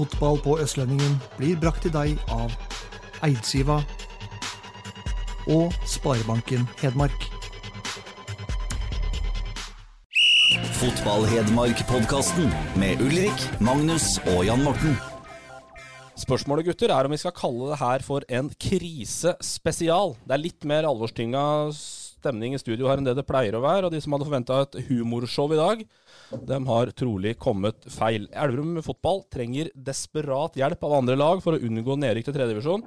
Fotball på Østlendingen blir brakt til deg av Eidsiva og Sparebanken Hedmark. Fotball-Hedmark-podkasten med Ulrik, Magnus og Jan Morten. Spørsmålet gutter er om vi skal kalle det her for en krisespesial. Det er litt mer alvorstynga stemning i studio her enn det det pleier å være. Og de som hadde forventa et humorshow i dag, de har trolig kommet feil. Elverum fotball trenger desperat hjelp av andre lag for å unngå nedrykk til tredjedivisjon.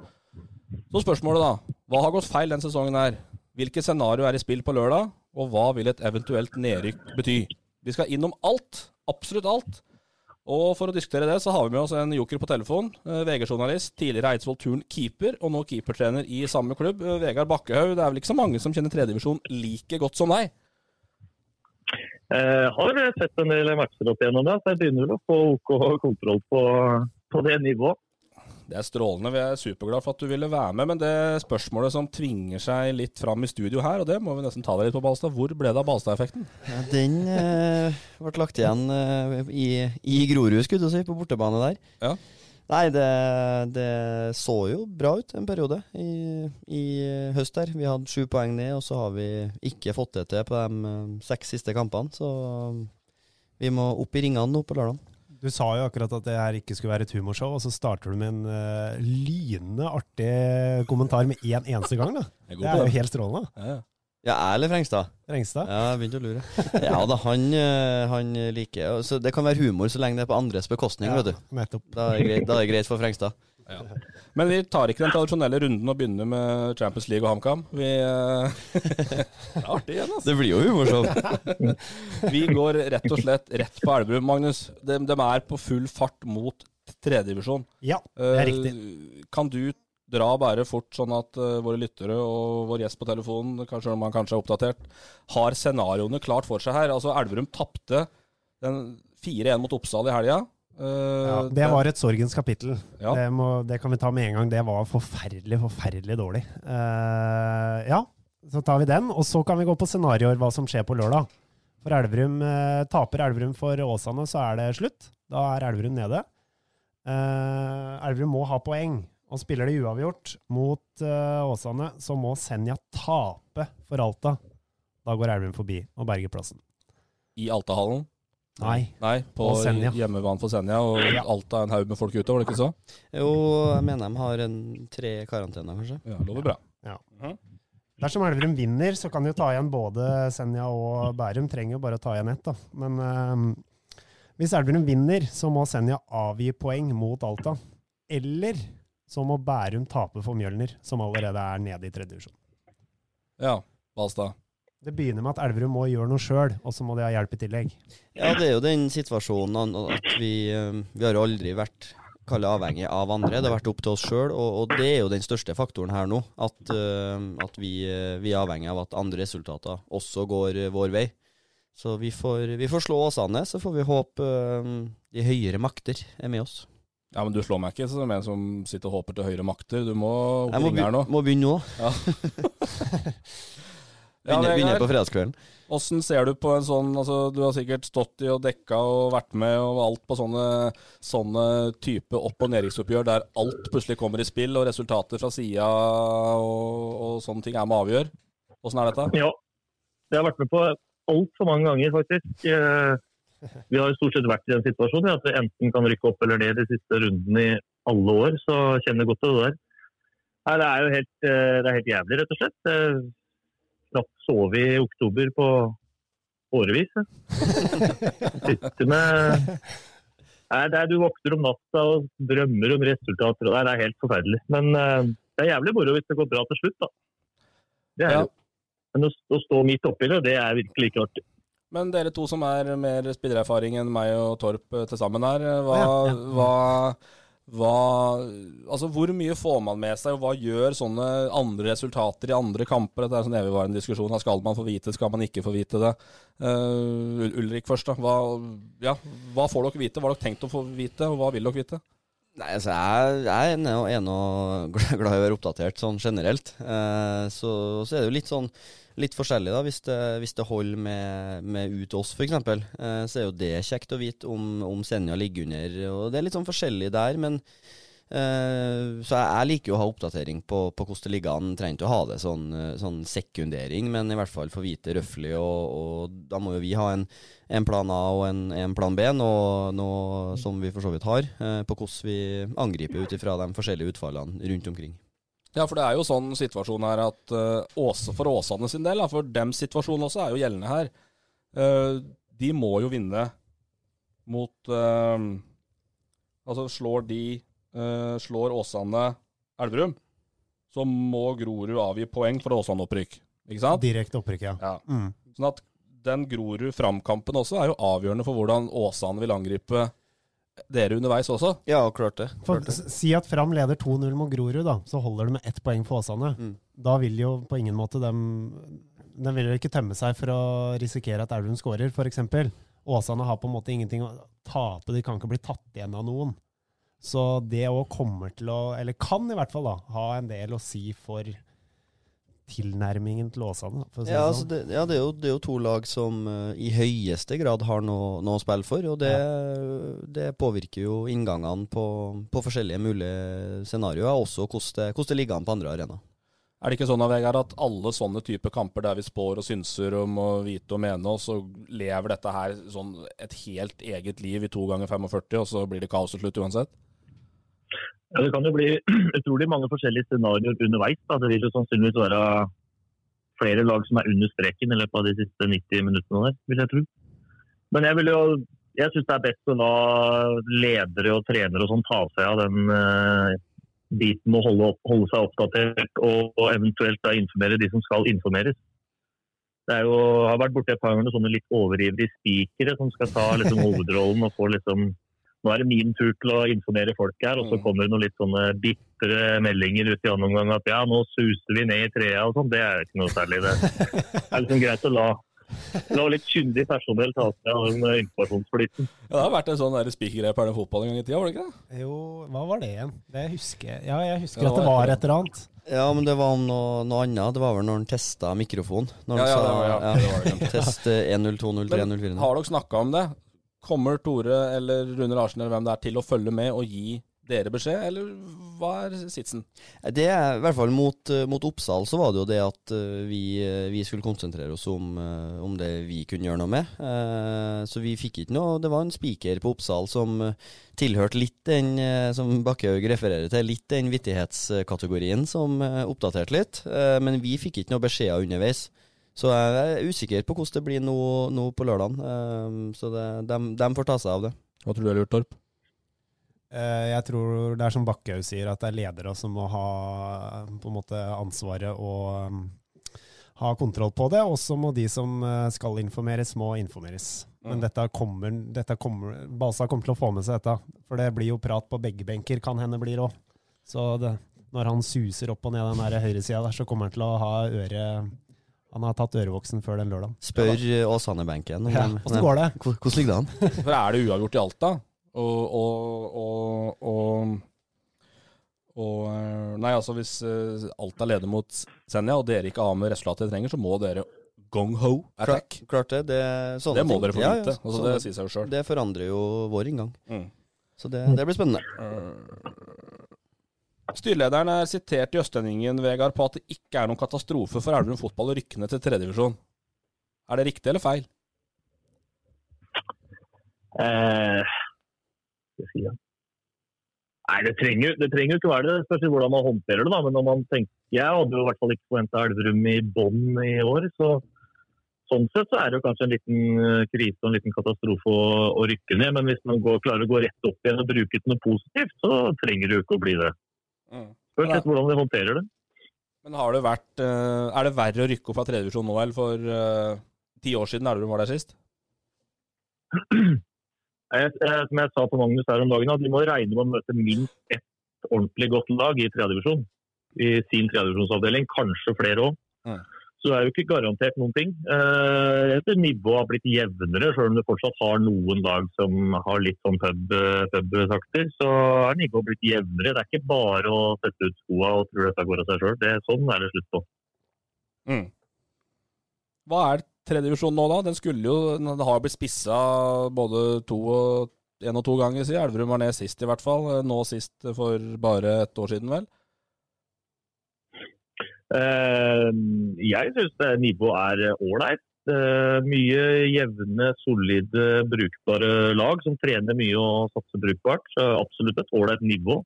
Så spørsmålet, da. Hva har gått feil den sesongen her? Hvilke scenario er i spill på lørdag, og hva vil et eventuelt nedrykk bety? Vi skal innom alt. Absolutt alt. Og for å diskutere det, så har vi med oss en joker på telefon. Eh, VG-journalist, tidligere Eidsvoll Turn keeper, og nå keepertrener i samme klubb. Eh, Vegard Bakkehaug, det er vel ikke så mange som kjenner tredjedivisjon like godt som deg? Jeg har sett en del matcher opp igjennom det, så jeg begynner vel å få OK kontroll på, på det nivået. Det er strålende. Vi er superglad for at du ville være med. Men det spørsmålet som tvinger seg litt fram i studio her, og det må vi nesten ta deg litt på, Balstad. Hvor ble det av Balstad-effekten? Ja, den eh, ble lagt igjen eh, i, i Grorud, skulle du si, på bortebane der. Ja. Nei, det, det så jo bra ut en periode i, i høst der. Vi hadde sju poeng ned, og så har vi ikke fått det til på de eh, seks siste kampene. Så vi må opp i ringene nå på lørdag. Du sa jo akkurat at det her ikke skulle være et humorshow, og så starter du med en uh, lynende artig kommentar med én en eneste gang. da. Det er jo helt strålende. Ja, ja. Ja, jeg eller Frengstad? Frengstad? Ja, jeg begynte å lure. Ja da, han, eh, han liker så Det kan være humor så lenge det er på andres bekostning, Ja, vet du. nettopp. Da er det greit, da er det greit for Frengstad. Ja. Men vi tar ikke den tradisjonelle runden og begynner med Champions League og HamKam. Vi eh, Det er artig igjen, altså. Det blir jo humorshow. Vi går rett og slett rett på Elverum, Magnus. De, de er på full fart mot tredjedivisjon. Ja, det er Eh, riktig. Kan du dra bare fort, sånn at uh, våre lyttere og vår gjest på telefonen, kanskje om han kanskje er oppdatert, har scenarioene klart for seg her? Altså, Elverum tapte den 4-1 mot Oppsal i helga. Eh, Ja, det var et sorgens kapittel. Ja. Det, må, det kan vi ta med en gang. Det var forferdelig, forferdelig dårlig. Uh, ja, så tar vi den. Og så kan vi gå på scenarioer hva som skjer på lørdag. For Elverum, Taper Elverum for Åsane, så er det slutt. Da er Elverum nede. Uh, Elverum må ha poeng. Og spiller de uavgjort mot uh, Åsane, så må Senja tape for Alta. Da går Elverum forbi og berger plassen. I Altahallen? Nei. Nei, på hjemmebanen for Senja. Og Alta er en haug med folk ute, var det ikke så? Jo, jeg mener de har en tre karantener, kanskje. Ja, lover bra. Ja. Dersom Elverum vinner, så kan de jo ta igjen både Senja og Bærum. Trenger jo bare å ta igjen ett, da. Men uh, hvis Elverum vinner, så må Senja avgi poeng mot Alta. Eller så må Bærum tape for Mjølner, som allerede er nede i tredje divisjon. Ja, Balstad. Det begynner med at Elverum må gjøre noe sjøl, og så må de ha hjelp i tillegg. Ja, det er jo den situasjonen at vi, eh, vi har aldri vært kalle avhengig av andre. Det har vært opp til oss sjøl, og, og det er jo den største faktoren her nå. At, eh, at vi, eh, vi er avhengig av at andre resultater også går vår vei. Så vi får, vi får slå Åsane, så får vi håpe de høyere makter er med oss. Ja, men du slår meg ikke som en som sitter og håper til høyere makter. Du må opp i må, her nå. Jeg må begynne nå. Ja. Begynne, begynne på fredagskvelden. Åssen ser du på en sånn altså, Du har sikkert stått i og dekka og vært med og alt på sånne, sånne type opp- og nedrykksoppgjør der alt plutselig kommer i spill, og resultater fra sida og, og sånne ting er med å avgjøre. Åssen er dette? Ja, det har jeg vært med på altfor mange ganger, faktisk. Vi har jo stort sett vært i den situasjonen at vi enten kan rykke opp eller ned de siste rundene i alle år, så kjenner godt til det der. Nei, det er jo helt, eh, det er helt jævlig, rett og slett. Eh, Knapt vi i oktober på årevis. Sitter med Nei, det er, Du våkner om natta og drømmer om resultater. Nei, det er helt forferdelig. Men eh, det er jævlig moro hvis det går bra til slutt, da. Det er Ja. det. Men å, å stå midt oppi det, det er virkelig ikke artig. Men dere to som er mer spillererfaring enn meg og Torp eh, til sammen her, eh, hva, Ja, ja. hva, hva Altså, hvor mye får man med seg, og hva gjør sånne andre resultater i andre kamper? Dette er en sånn evigvarende diskusjon. Skal man få vite, skal man ikke få vite det? Uh, Ulrik først, da. Hva, ja, hva får dere vite? Hva har dere tenkt å få vite, og hva vil dere vite? Nei, altså jeg, jeg er nå- glad glad i å være oppdatert sånn generelt. Eh, så, så er det jo litt sånn litt forskjellig, da. Hvis det, hvis det holder med, med ut oss, f.eks., eh, så er jo det kjekt å vite om, om Senja ligger under. Og det er litt sånn forskjellig der, men eh, Så jeg, jeg liker jo å ha oppdatering på, på hvordan det ligger an. Trenger ikke å ha det sånn, eh, sånn sekundering, men i hvert fall få vite røftlig. Og, og da må jo vi ha en, en plan A og en, en plan B, noe, noe som vi for så vidt har, eh, på hvordan vi angriper ut ifra de forskjellige utfallene rundt omkring. Ja, for det er jo sånn situasjon her at uh, Åse, for Åsane sin del, for dems situasjon også er jo gjeldende her. Uh, de må jo vinne mot uh, Altså slår de Slår Åsane Elverum, så må Grorud avgi poeng for Åsane-opprykk. Ikke sant? Direkte opprykk, ja. Ja. Mm. Sånn at den Grorud-framkampen også er jo avgjørende for hvordan Åsane vil angripe dere underveis også. Ja, klart det. Klart det. si at Fram leder 2-0 mot Grorud, da, så holder det med ett poeng for Åsane. Mm. Da vil jo på ingen måte dem De vil jo ikke tømme seg for å risikere at Elverum skårer, f.eks. Åsane har på en måte ingenting å tape, de kan ikke bli tatt igjen av noen. Så det òg kommer til å, eller kan i hvert fall, da, ha en del å si for tilnærmingen til Åsane. For å si Ja, det altså sånn. det, ja det, er jo, det er jo to lag som uh, i høyeste grad har noe, noe å spille for, og det, det påvirker jo inngangene på, på forskjellige mulige scenarioer, også hvordan det, ligger an på andre arenaer. Er det ikke sånn Vegard, at alle sånne typer kamper der vi spår og synser om å vite og mene, og så lever dette her sånn et helt eget liv i to ganger 45, og så blir det kaos til slutt uansett? Ja, det kan jo bli utrolig mange forskjellige scenarioer underveis. Da. Det vil jo sannsynligvis være flere lag som er under streken i løpet av de siste 90 minuttene der, vil jeg tro. Men jeg vil jo jeg syns det er best å la ledere og trenere og sånn ta seg av den uh, biten med å holde, opp, holde seg oppdatert og, og eventuelt da informere de som skal informeres. Det jo, har vært borti et par ganger sånne litt overivrige spikere som skal ta liksom, hovedrollen og få liksom nå er det min tur til å informere folk her, og så Mm. kommer det noen litt sånne bitre meldinger ut i annen omgang at ja, nå suser vi ned i trea og sånn. Det er ikke noe særlig. Det Det er liksom greit å la, la litt kyndig personell ta seg av den eh, informasjonsflyten. Ja, Det har vært en sånn spikergreie på fotball en gang i tida, var det ikke det? Jo, hva var det igjen? Det husker jeg. Ja, jeg husker Ja, at det var et eller annet. Ja, men det var noe, noe annet. Det var vel når han testa mikrofon. Når Ja, ja, sa det var- ja, det var det. test eh, 1-0, 2-0, 3-0, 4-0. Har dere snakka om det? Kommer Tore eller Rune Larsen eller hvem det er til å følge med og gi dere beskjed, eller hva er sitsen? Det er i hvert fall mot, eh, mot Oppsal så var det jo det at eh, vi, eh, vi skulle konsentrere oss om, om det vi kunne gjøre noe med. Så vi fikk ikke noe Det var en spiker på Oppsal som tilhørte litt den, som Bakkehaug refererer til, litt den vittighetskategorien som oppdaterte litt. Men vi fikk ikke noe beskjeder underveis. Så jeg er usikker på hvordan det blir nå, nå på lørdag. Så det, de, de får ta seg av det. Hva tror du har lurt, Torp? Eh, Jeg tror det er som Bakkhaug sier, at det er ledere som må ha på en måte ansvaret og um, ha kontroll på det. Og så må de som eh, skal informeres, må informeres. Men dette kommer, dette kommer Balsa kommer til å få med seg dette. For det blir jo prat på begge benker, kan hende blir òg. Så det, når han suser opp og ned den høyresida der, så kommer han til å ha øre Han har tatt ørevoksen før den lørdagen. Spør eh, Åsane-benken. Ja, Hvordan Åssen går det? Hvordan ligger det an? For er det uavgjort i Alta, og, og, og, og, og eh, Nei, altså hvis eh, Alta leder mot Senja, og dere ikke har med resultatet dere trenger, så må dere gong-ho attack. Klart, klart det. Det, sånne Det må ting. dere forvente. Ja, ja, Altså, det, det sier seg jo sjøl. Det forandrer jo vår inngang. Mm. Så det, det blir spennende. Styrelederen er sitert i Østlendingen Vegard, på at det ikke er noen katastrofe for Elverum fotball å rykke ned til tredjedivisjon. Er det riktig eller feil? Eh. Nei, det trenger, det trenger ikke være det. Det spørs hvordan man håndterer det. da. Men når man tenker, Jeg hadde jo i hvert fall ikke forventa Elverum i bånn i år. så Sånn sett så er det jo kanskje en liten eh, krise og en liten katastrofe å, å rykke ned. Men hvis man går, klarer å gå rett opp igjen og bruke det noe positivt, så trenger det jo ikke å bli det. Spørs litt hvordan vi håndterer det. Men har det vært eh, Er det verre å rykke opp fra tredjevisjon nå enn for eh, ti år siden Elverum var der sist? Jeg, jeg, som jeg sa på Magnus her om dagen, at de må regne med å møte minst ett ordentlig godt lag i tredjevisjon. I sin tredjevisjonsavdeling, kanskje flere òg. Mm. Så er jo ikke garantert noen ting. Eh, tror nivået har blitt jevnere, selv om du fortsatt har noen lag som har litt sånn pub- pub-takter. så er nivået blitt jevnere. Det er ikke bare å sette ut skoa og tro dette går av seg sjøl. Sånn er det slutt på. Mm. Hva er tredjevisjonen nå, da? Den skulle jo, den har blitt spissa både to og en og to ganger siden. Elverum var ned sist, i hvert fall. Nå sist for bare et år siden, vel? Eh, jeg syns nivået er ålreit. Eh, mye jevne, solide, brukbare lag som trener mye og satser brukbart. Så absolutt et ålreit nivå.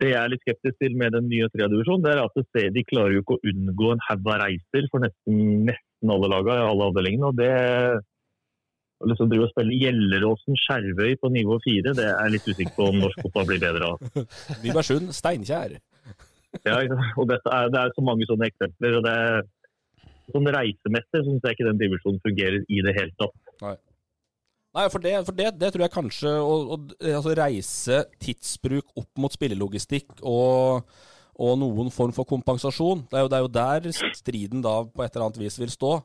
Det jeg er litt skeptisk til med den nye tredjedivisjonen, er at de klarer jo ikke å unngå en haug av reiser for nesten, nesten alle lagene i alle avdelingene. og det å liksom drive og spille Gjelleråsen, Skjervøy på nivå fire, det er jeg litt usikker på om norsk fotball blir bedre av. Nybergsund, Steinkjer. Ja, og dette er, det er så mange sånne eksempler. og det er Sånn reisemessig syns jeg ikke den divisjonen fungerer i det hele tatt. Nei. Nei, for det, for det, det tror jeg kanskje å, å altså reise tidsbruk opp mot spillelogistikk og, og noen form for kompensasjon. Det er, jo, det er jo der striden da på et eller annet vis vil stå.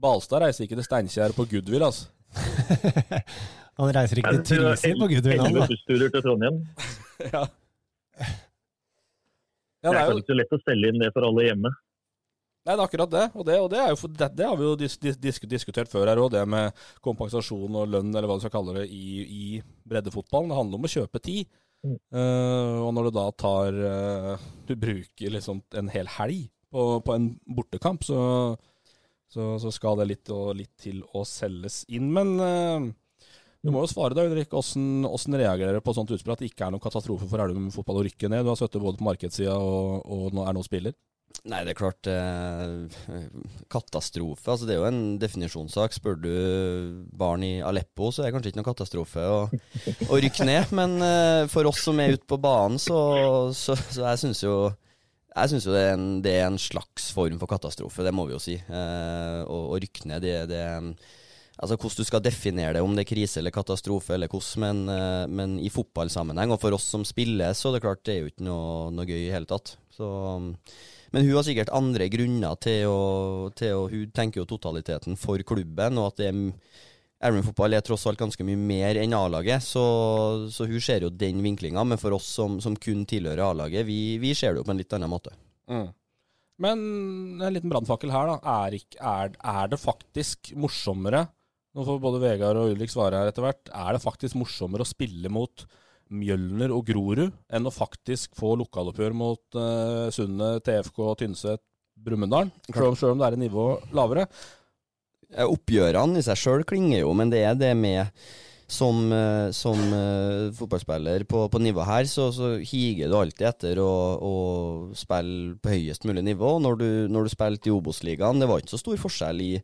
Balstad reiser ikke til Steinkjer på goodwill, altså. Han reiser ikke til Trysil på Goodwill, han Elleve bussturer til Trondheim. ja. Det er kanskje ikke så lett å selge inn det for alle hjemme. Nei, det er akkurat det. Og det, og det, er jo for, det, det har vi jo dis, dis, dis, diskutert før her òg, det med kompensasjon og lønn, eller hva du skal kalle det, i, i breddefotballen. Det handler om å kjøpe tid. Mm. Uh, og når du da tar uh, Du bruker liksom en hel helg på, på en bortekamp, så, så, så skal det litt, og, litt til å selges inn. Men eh, du må jo svare deg, Ulrik. Hvordan, hvordan reagerer dere på sånt utspill at det ikke er noen katastrofe for Elverum fotball å rykke ned? Du har støtte både på markedssida og, og nå er nå spiller. Nei, det er klart eh, Katastrofe. Altså, det er jo en definisjonssak. Spør du barn i Aleppo, så er det kanskje ikke noen katastrofe å, å rykke ned. Men eh, for oss som er ute på banen, så, så, så jeg syns jo jeg synes jo det er, en, det er en slags form for katastrofe, det må vi jo si. Eh, å, å rykke ned, det, det Altså Hvordan du skal definere det, om det er krise eller katastrofe, eller hvordan, men, eh, men i fotballsammenheng, og for oss som spiller, så er det klart det er jo ikke noe, noe gøy i hele tatt. Så, men hun har sikkert andre grunner til å, til å Hun tenker jo totaliteten for klubben, og at det er Elverum fotball er tross alt ganske mye mer enn A-laget, så, så, hun ser jo den vinklinga. Men for oss som, som kun tilhører A-laget, vi, vi, ser det jo på en litt annen måte. Mm. Men en liten brannfakkel her, da. Er, er, er, det faktisk morsommere Nå får både Vegard og Ulrik svare her etter hvert. Er det faktisk morsommere å spille mot Mjølner og Grorud enn å faktisk få lokaloppgjør mot uh, Sunne, TFK, Tynset, Brumunddal? Selv om det er et nivå lavere. Oppgjørene i seg sjøl klinger jo, men det er det med som, som uh, fotballspiller på, på nivå her, så, så, higer du alltid etter å, å spille på høyest mulig nivå. Når du, når du spilte i Obos-ligaen, det var ikke så stor forskjell i,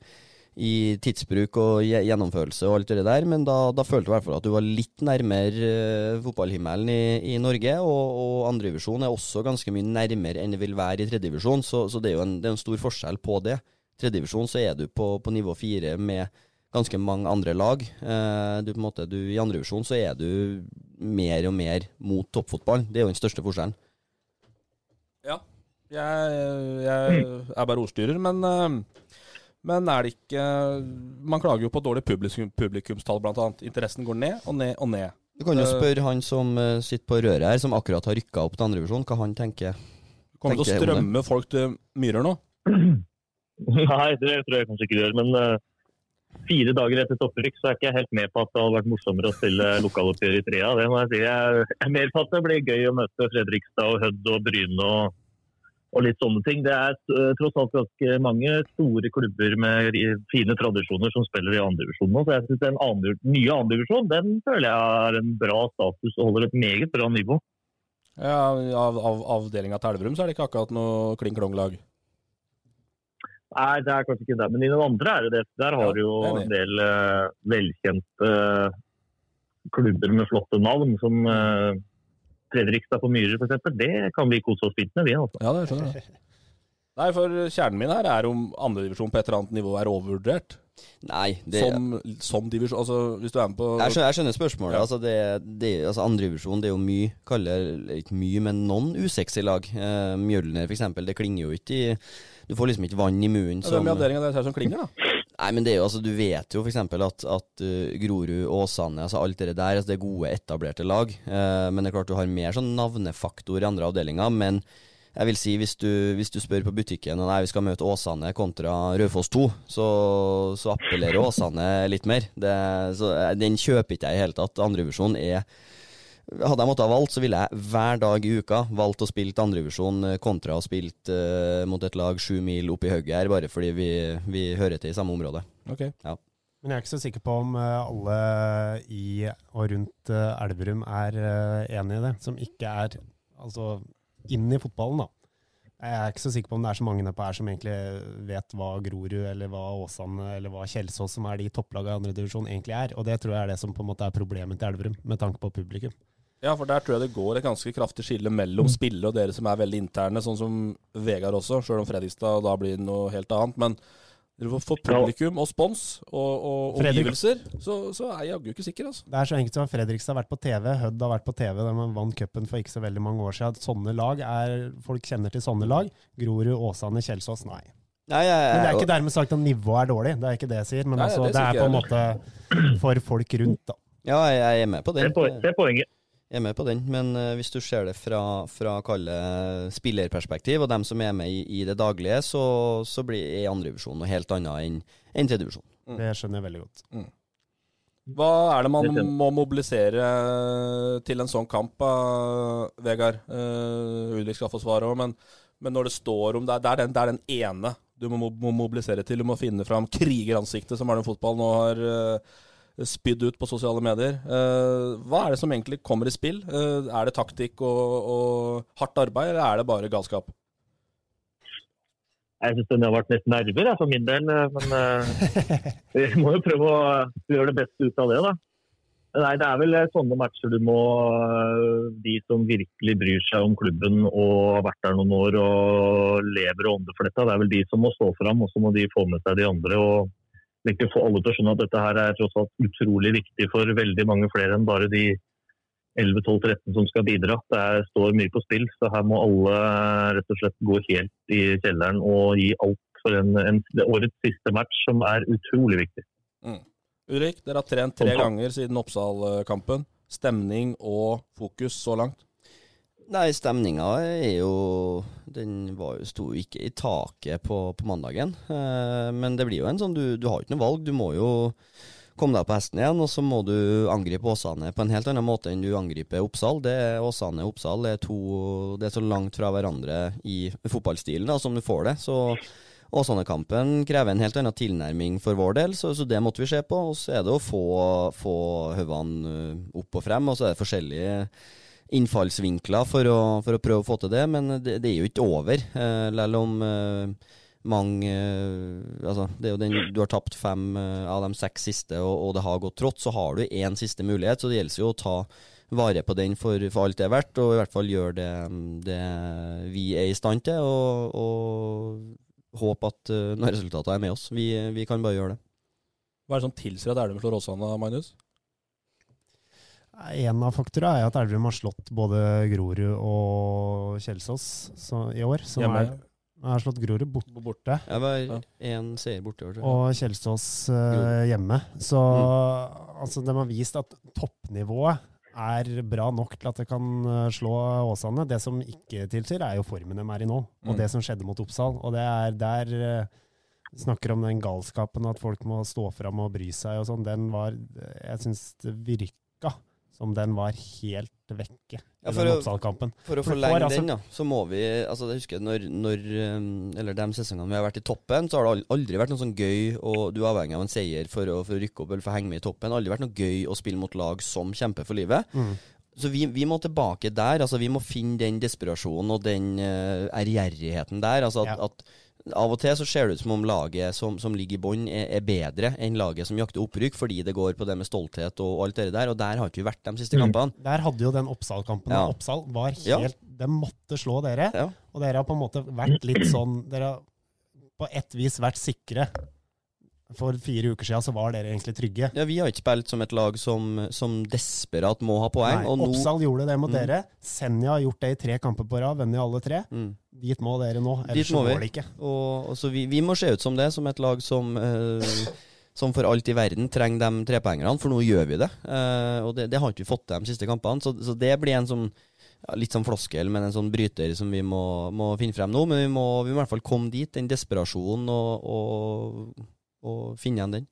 i tidsbruk og gjennomførelse og alt det der, men da, da følte du i hvert fall at du var litt nærmere uh, fotballhimmelen i, i, Norge. Og, og andredivisjon er også ganske mye nærmere enn det vil være i tredjedivisjon, så, så det er jo en, det er en stor forskjell på det. Tredjedivisjon så er du på, på nivå fire med ganske mange andre lag. Eh, du, på en måte, du, I andredivisjon så er du mer og mer mot toppfotball. Det er jo den største forskjellen. Ja. Jeg, jeg er bare ordstyrer, men, men er det ikke Man klager jo på dårlig publikum, publikumstall, bl.a. Interessen går ned og ned og ned. Du kan jo spørre han som sitter på røret her, som akkurat har rykka opp til andrevisjon, hva han tenker. Kommer det til å strømme folk til Myrer nå? Nei, det tror jeg kanskje ikke det gjør. Men uh, fire dager etter topprykk så er ikke jeg helt med på at det hadde vært morsommere å stille lokaloppgjør i trea. Det må jeg si. Jeg er mer på at det blir gøy å møte Fredrikstad og Hødd og Bryne og, og, litt sånne ting. Det er uh, tross alt ganske mange store klubber med fine tradisjoner som spiller i andredivisjon nå. Så jeg synes den andre, nye andredivisjonen den føler jeg har en bra status og holder et meget bra nivå. Ja, Av, av avdelinga til Elverum så er det ikke akkurat noe kling-klong-lag? Nei, det er kanskje ikke det. Men i den andre er det det. Der har du jo en del uh, velkjente uh, klubber med flotte navn, som Fredrikstad på Myhrer f.eks. Det kan vi kose oss fint med, vi. Altså. Ja, det skjønner jeg. Nei, for kjernen min her er om andredivisjon på et eller annet nivå er overvurdert. Nei, det Som, som divisjon Altså, hvis du er med på Jeg skjønner, jeg skjønner spørsmålet. Ja. Altså, det, det, altså Andredivisjon er jo mye, kaller ikke mye, men noen usexy lag. Eh, Mjølner f.eks. Det klinger jo ikke i Du får liksom ikke vann i munnen. Ja, Det er avdelinga deres er det som klinger, da? Nei, men det er jo, altså, Du vet jo f.eks. at, at uh, Grorud, Åsane, altså alt det der, altså, det er gode, etablerte lag. Uh, men det er klart du har mer sånn navnefaktor i andre avdelinger. Men jeg vil si, hvis du, hvis du spør på butikken og nei, vi skal møte Åsane kontra Raufoss 2, så, så appellerer Åsane litt mer. Det, så, eh, den kjøper ikke jeg i hele tatt. Andrevisjon er hadde jeg måttet ha valgt, så ville jeg hver dag i uka valgt å spille andrevisjon kontra å spilt uh, mot et lag sju mil opp i hugget her, bare fordi vi, vi hører til i samme område. Ok. Ja. Men jeg er ikke så sikker på om eh, alle i og rundt eh, Elverum er eh, enig i det, som ikke er altså, inn i fotballen, da. Jeg er ikke så sikker på om det er så mange nedpå her som egentlig vet hva Grorud eller hva Åsane eller hva Kjelsås, som er de topplagene i andredivisjon, egentlig er. Og det tror jeg er det som på en måte er problemet til Elverum, med tanke på publikum. Ja, for der tror jeg det går et ganske kraftig skille mellom spillere og dere som er veldig interne, sånn som Vegard også, sjøl om Fredrikstad da blir noe helt annet. Men dere får- for publikum og spons og, og omgivelser, så, så er jeg jaggu ikke sikker, altså. Det er så enkelt som at Fredrikstad har vært på TV, Hødd har vært på TV, de man vant cupen for ikke så veldig mange år siden. Sånne lag er Folk kjenner til sånne lag. Grorud, Åsane, Kjelsås, nei. Nei, jeg, Men det er ikke dermed sagt at nivået er dårlig, det er ikke det jeg sier. Men Nei, altså, det det, er på en måte for folk rundt, da. Ja, jeg, jeg er med på Det det er poenget. Jeg er med på den, men eh, hvis du ser det fra, fra kalle spillerperspektiv, og dem som er med i, i det daglige, så, så blir andredivisjon noe helt annet enn enn tredjedivisjon. Det skjønner jeg veldig godt. Hva er det man må mobilisere til en sånn kamp, uh, Vegard? Uh, Ulrik skal få svaret òg, men, men når det står om det, er- det, er den, det er den ene du må, mobilisere til. Du må finne fram krigeransiktet som er den Fotball nå har uh, spydd ut på sosiale medier. Uh, hva er det som egentlig kommer i spill? Uh, er det taktikk og, og hardt arbeid, eller er det bare galskap? Jeg syns den har vært nesten nerver for min del, eh, men eh, vi må jo prøve å gjøre det beste ut av det, da. Nei, Det er vel eh, sånne matcher du må eh, De som virkelig bryr seg om klubben og har vært der noen år og lever og dette, det er vel de som må stå fram, og så må de få med seg de andre. og virkelig få alle til å skjønne at dette her er tross alt utrolig viktig for veldig mange flere enn bare de 11-12-13 som skal bidra. Det er, står mye på spill, så her må alle eh, rett og slett gå helt i kjelleren og gi alt for en, en, årets siste match, som er utrolig viktig. Ulrik, dere har trent tre ganger siden Oppsal-kampen. Stemning og fokus så langt? Nei, stemninga er jo Den var sto jo ikke i taket på, på mandagen. Eh, men det blir jo en sånn du, du har ikke noe valg. Du må jo komme deg på hesten igjen, og så må du angripe Åsane på en helt annen måte enn du angriper Oppsal. Det er Åsane og Oppsal er, to, det er så langt fra hverandre i fotballstilen da, som du får det. Så Åsane-kampen krever en helt annen tilnærming for vår del, så, så det måtte vi se på. Og så er det å få, få hodene eh, opp og frem, og så er det forskjellige innfallsvinkler for å, for å prøve å få til det, men det, det er jo ikke over. Eh, om eh, mange eh, Altså, det er jo den Du har tapt fem eh, av de seks siste, og, og det har gått trått, så har du én siste mulighet, så det gjelder jo å ta vare på den for, for alt det er verdt, og i hvert fall gjøre det, det vi er i stand til, og, og håpe at uh, når resultatene er med oss. Vi, vi kan bare gjøre det. Hva er det som tilsier at Elverum slår Åsane, Magnus? En av faktorene er at Elverum har slått både Grorud og Kjelsås så, i år. Som Hjemme. er, har slått Grorud bort, borte. Jeg var én seier borte. jeg. og Kjelsås uh, hjemme. Så altså, de har vist at toppnivået er bra nok til at det kan eh, slå Åsane. Det som ikke tilsier, er jo formen de er i nå, og Mm. det som skjedde mot Oppsal. Og det er der eh, Snakker om den galskapen, at folk må stå fram og bry seg og sånn. Den var Jeg syns det virka som den var helt vekke Ja, for å- For å forlenge altså- den, da, så må vi altså Jeg husker når, når um, Eller de sesongene vi har vært i toppen, så har det aldri vært noe sånn gøy Og du er avhengig av en seier for å, for å rykke opp eller for å henge med i toppen. Aldri vært noe gøy å spille mot lag som kjemper for livet. Mm. Så vi, vi må tilbake der. altså Vi må finne den desperasjonen og den uh, ærgjerrigheten der. altså at, Ja. at Av og til så ser det ut som om laget som, som ligger i bånn, er, er, bedre enn laget som jakter opprykk, fordi det går på det med stolthet og, alt det der. Og der har ikke vi vært de siste mm. kampene. Der hadde jo den Oppsal-kampen. Ja. Oppsal var helt ja. De måtte slå dere. Ja. Og dere har på en måte vært litt sånn Dere har på ett vis vært sikre for fire uker siden så var dere egentlig trygge. Ja, Vi har ikke spilt som et lag som, som desperat må ha poeng. Nei, Oppsal gjorde det mot mm. dere. Senja har gjort det i tre kamper på rad, vunnet alle tre. Mm. Dit må dere nå, ellers så går det ikke. Og, og så vi, vi, må se ut som det, som et lag som eh, som for alt i verden trenger de trepoengerne, for nå gjør vi det. Eh, og det, det, har ikke vi fått til de siste kampene. Så, så det blir en sånn ja, litt sånn floskel, men en sånn bryter som vi må, må finne frem nå. Men vi må, vi må, i hvert fall komme dit, den desperasjonen, og, og og finne igjen den.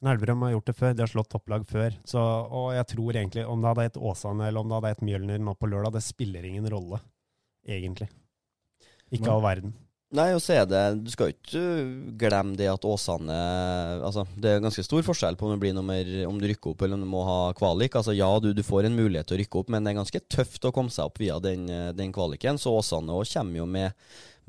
Elverum har gjort det før, de har slått topplag før. Så, og jeg tror egentlig, om det hadde hett Åsane eller om det hadde hett Mjølner nå på lørdag, det spiller ingen rolle, egentlig. Ikke all verden. Nei, og så er det Du skal jo ikke glemme det at Åsane Altså, det er ganske stor forskjell på om du blir nummer Om du rykker opp eller om du må ha kvalik. Altså, ja, du, du får en mulighet til å rykke opp, men det er ganske tøft å komme seg opp via den, den kvaliken. Så Åsane òg kommer jo med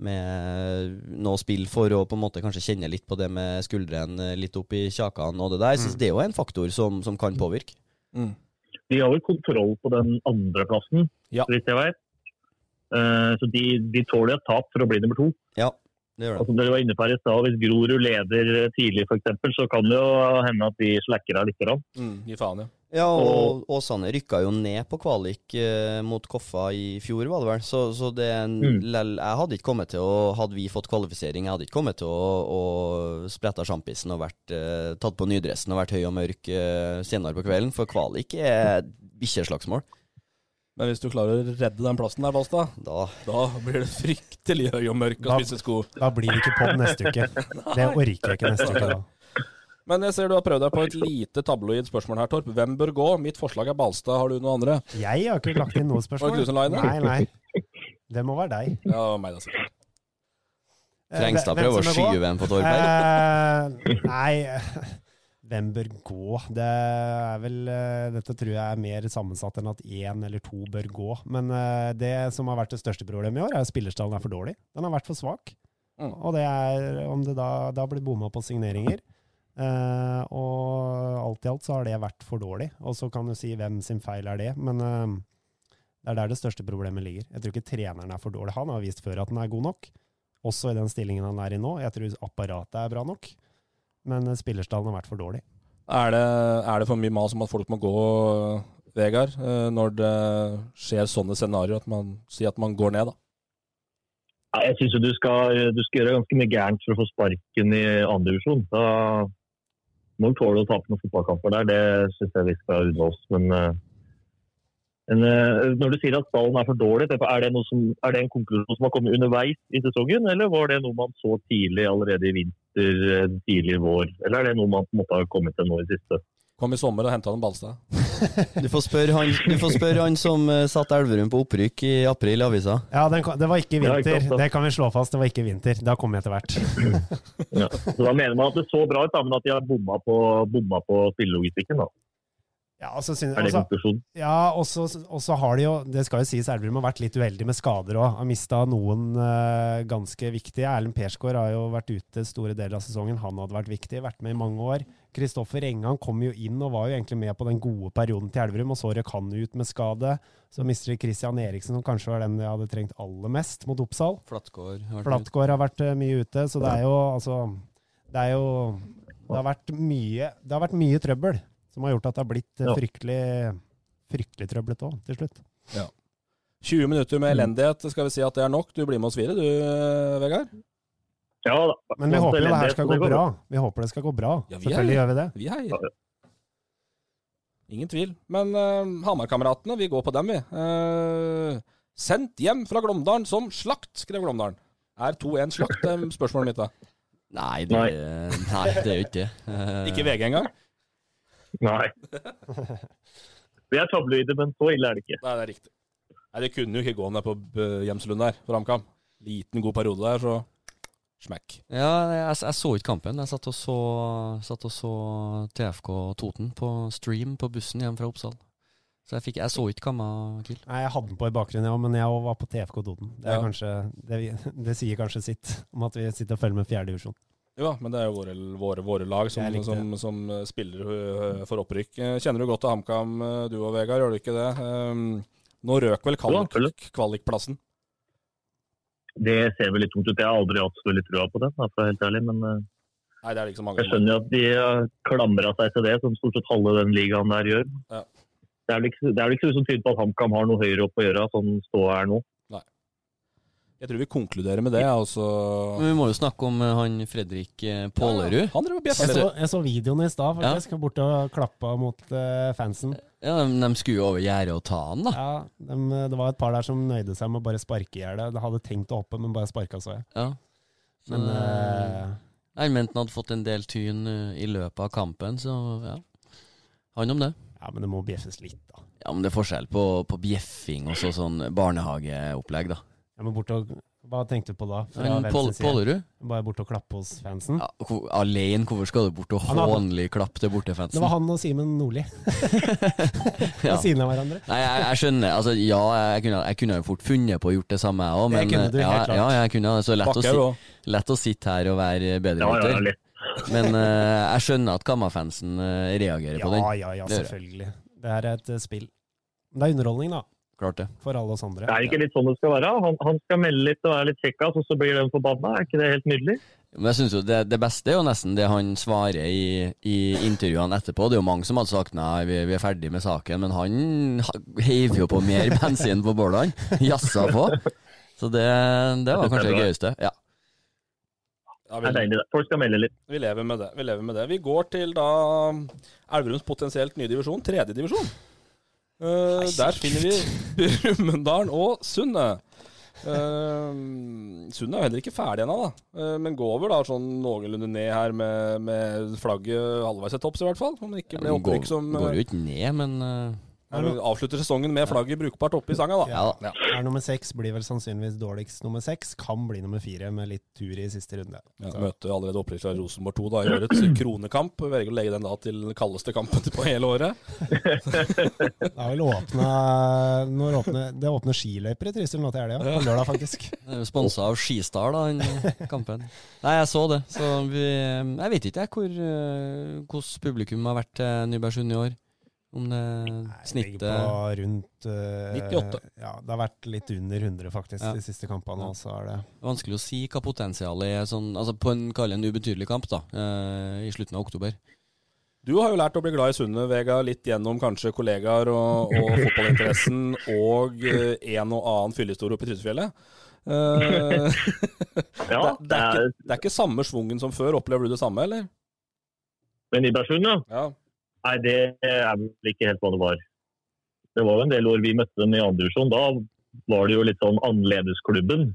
med noe spill for å på en måte kanskje kjenne litt på det med skuldrene litt opp i kjakene og det der. Så mm. det er jo en faktor som, som kan påvirke. Mm. De har vel kontroll på den andreplassen, ja. så vidt jeg vet. Uh, så de, de tåler et tap for å bli nummer to. Ja, det gjør det. Altså, dere var inne på her i stad, Hvis Grorud leder tidlig, f.eks., så kan det jo hende at de slacker av litt. Mm, gi faen, ja. Ja, og Åsane rykka jo ned på kvalik eh, mot Koffa i fjor, var det vel. Så, så det mm. lel, Jeg hadde ikke kommet til å Hadde vi fått kvalifisering, jeg hadde ikke kommet til å, å spretta sjampisen og vært eh, tatt på nydressen og vært høy og mørk eh, senere på kvelden, for kvalik er ikke slagsmål. Men hvis du klarer å redde den plassen der, Balstad, da. da blir det fryktelig høy og mørk å spise sko. Da blir det ikke på neste uke. Det orker jeg ikke neste uke da. Men jeg ser du har prøvd deg på et lite tabloid spørsmål her, Torp. Hvem bør gå? Mitt forslag er Balstad. Har du noen andre? Jeg har ikke lagt inn noe spørsmål. Nei, nei. Det må være deg. Ja, meg da sikkert. Frengstad prøver å skyve en på Torp her. Uh, nei, hvem bør gå? Det er vel eh, Dette tror jeg er mer sammensatt enn at én eller to bør gå. Men eh, det som har vært det største problemet i år, er at spillerstallen er for dårlig. Den har vært for svak. Mm. Og det er om det da, da blir bomma på signeringer. Uh, og alt i alt så har det vært for dårlig. Og så kan du si hvem sin feil er det, men uh, det er der det største problemet ligger. Jeg tror ikke treneren er for dårlig. Han har vist før at han er god nok, også i den stillingen han er i nå. Jeg tror apparatet er bra nok, men uh, spillerstallen har vært for dårlig. Er det, er det for mye mas om at folk må gå, Vegard, når det skjer sånne scenarioer, at man sier at man går ned, da? Jeg syns du, du, skal gjøre ganske mye gærent for å få sparken i andre divisjon. Da må tåle å tape noen fotballkamper der. Det syns jeg vi skal unne oss. Men, eh, men, eh, når du sier at stallen er for dårlig, er det, som, er det, en konklusjon som har kommet underveis i sesongen, eller var det noe man så tidlig allerede i vinter, eh, tidlig vår? Eller er det noe man måtte ha kommet til nå i siste? Kom i sommer og henta en Balstad. Du får spørre han, spør han som uh, satte Elverum på opprykk i april i avisa. Ja, den, det var ikke vinter. Det kan vi slå fast. Det var ikke vinter. Da kom jeg etter hvert. ja. Så da mener man at det så bra ut, men at de har bomma på, bomma på spillelogistikken, da. Ja, også, synes, er det konklusjonen? Ja, og så har de jo Det skal jo sies Elverum har vært litt uheldig med skader òg. Har mista noen uh, ganske viktige. Erlend Persgaard har jo vært ute store deler av sesongen. Han hadde vært viktig, vært med i mange år. Kristoffer Engan kom jo inn og var jo egentlig med på den gode perioden til Elverum, og så røk han ut med skade. Så mister de Christian Eriksen, som kanskje var den de hadde trengt aller mest mot Oppsal. Flatgård har vært uh, mye ute, så det er jo altså Det er jo Det har vært mye, det har vært mye trøbbel som har gjort at det har blitt ja. fryktelig, fryktelig trøblete òg, til slutt. Ja. 20 minutter med elendighet, skal vi si at det er nok? Du blir med oss videre du, eh, Vegard? Ja da. Men vi håper det her skal gå bra. Vi håper det skal gå bra. Ja, Selvfølgelig gjør vi det. Vi heier. Ingen tvil. Men uh, Hamar-kameratene, vi går på dem, vi. Uh, sendt hjem fra Glåmdalen som slakt, skrev Glåmdalen. Er 2-1 slakt, spørsmålet mitt da? Nei, det, nei, det er jo ikke det. Uh, ikke VG engang? Nei. Vi er tabloide, men så ille er det ikke. Nei, det er riktig. Nei, Det kunne jo ikke gå ned på Hjemslund der, for HamKam. Liten, god periode der, så smekk. Ja, jeg, jeg, så ikke kampen. Jeg satt og så, satt og så TFK Toten på stream på bussen hjem fra Oppsal. Så jeg, fikk, jeg så ikke Kamma Kiel. Nei, Jeg hadde den på i bakgrunnen, ja, men jeg var på TFK Toten. Det, er Ja. kanskje, det, det sier kanskje sitt om at vi sitter og følger med fjerdedivisjon. Jo da, men det er jo våre, våre, våre lag som, som, som spiller øh, for opprykk. Eh, Kjenner du godt til HamKam du og Vegard, gjør du ikke det? Um, nå røk vel kvalik, kvalikplassen? Det ser vel litt tungt ut. Jeg har aldri hatt så veldig trua på det, for å være helt ærlig. Men eh, Nei, det er så mange jeg skjønner jo at de har klamra seg til det, som stort sett halve den ligaen der gjør. Ja. Det er vel ikke, det er vel ikke så som tyder på at HamKam har noe høyere opp å gjøre, sånn ståa er nå. Jeg tror vi konkluderer med det. Altså. Men vi må jo snakke om eh, han Fredrik eh, Pålerud. Han drev bjeffa Jeg litt. så, jeg så videoen i stad, faktisk. Bort og klappa mot uh, fansen. Ja, de, de skulle jo over gjerdet og ta han, da. Ja, de, det var et par der som nøyde seg med å bare sparke i hjel. De hadde tenkt å hoppe, men bare sparka, så jeg. Ja. Men, Men uh, Jeg mente han hadde fått en del tyn i løpet av kampen, så ja. Han om det. ja, men det må bjeffes litt, da. Ja, men det er forskjell på, på bjeffing og så sånn barnehageopplegg, da. Ja, må bort og, Hva tenkte du på da? Men? Pålerud? Bare bort og klappe hos fansen? Ja, hvor- alene, hvorfor skal du bort og hånlig klappe til bortefansen? Det var han og Simen Nordli. Ja. Ved siden av hverandre. Nei, jeg, jeg skjønner. Altså, ja, jeg kunne, jeg kunne jo fort funnet på å gjort det samme, jeg òg. Det kunne du, ja, helt klart. ja, jeg kunne det. Så lett å, si, lett å sitte her og være Ja, ja, bedregutter. litt. Men uh, jeg skjønner at Kamma-fansen eh, reagerer på den. Ja, ja, ja, selvfølgelig. Det er et eh, spill. Det er underholdning, da. Klart det. For alle oss andre. Det er ikke litt sånn det skal være. Han, han skal melde litt og være litt kjekkas, og så blir den forbanna. Er ikke det helt nydelig? Men jeg synes jo det, det beste er jo nesten det han svarer i, i intervjuene etterpå. Det er jo mange som hadde sagt nei, vi, vi er ferdig med saken, men han ha- heiv jo på mer bensin på bålene. Jazza på. Så det, det var kanskje det gøyeste. Ja. Ja, Det er vi, deilig. Folk skal melde litt. vi lever med det. Vi lever med det. Vi går til da Elverums potensielt nye divisjon, tredje divisjon. Eh, der finner vi Brumunddal og Sunne. Uh, Sunne er jo heller ikke ferdig ennå, da. Uh, men går vel da sånn noenlunde ned her med, med flagget halvveis til topps, i hvert fall. Om det ikke ble går, opprykk som går jo ikke ned, men Ja, avslutter sesongen med flagget brukbart oppe i sanga, da. Ja. Ja. Er nummer seks blir vel sannsynligvis dårligst nummer seks. Kan bli nummer fire med litt tur i siste runde. Ja, møter allerede opprykk fra Rosenborg 2 da, i årets kronekamp. Velger å legge den da til den kaldeste kampen på hele året. Det er vel åpna når åpne, Det åpner skiløyper i Trysil nå til helga. På lørdag, faktisk. sponsa av Skistar, da, den kampen. Nei, jeg så det. Så vi Jeg vet ikke jeg eh, hvordan publikum har vært til Nybergsund i år. Om det Nei, snittet ligger på rundt uh, 98. Ja, det har vært litt under 100, faktisk, Ja. de siste kampene. Ja. så er det Vanskelig å si hva potensialet er sånn, altså på en, kall en ubetydelig kamp da, uh, i slutten av oktober. Du har jo lært å bli glad i Sunne, Vega, litt gjennom kanskje kollegaer og, og fotballinteressen og uh, en og annen fyllehistorie oppe i Trysilfjellet. Uh, Ja, det, det, er ikke, det er ikke samme svungen som før. Opplever du det samme, eller? Men i ja. Ja. Nei, det er vel ikke helt hva det var. Det var jo en del år vi møtte dem i andre divisjon. Da var det jo litt sånn annerledesklubben.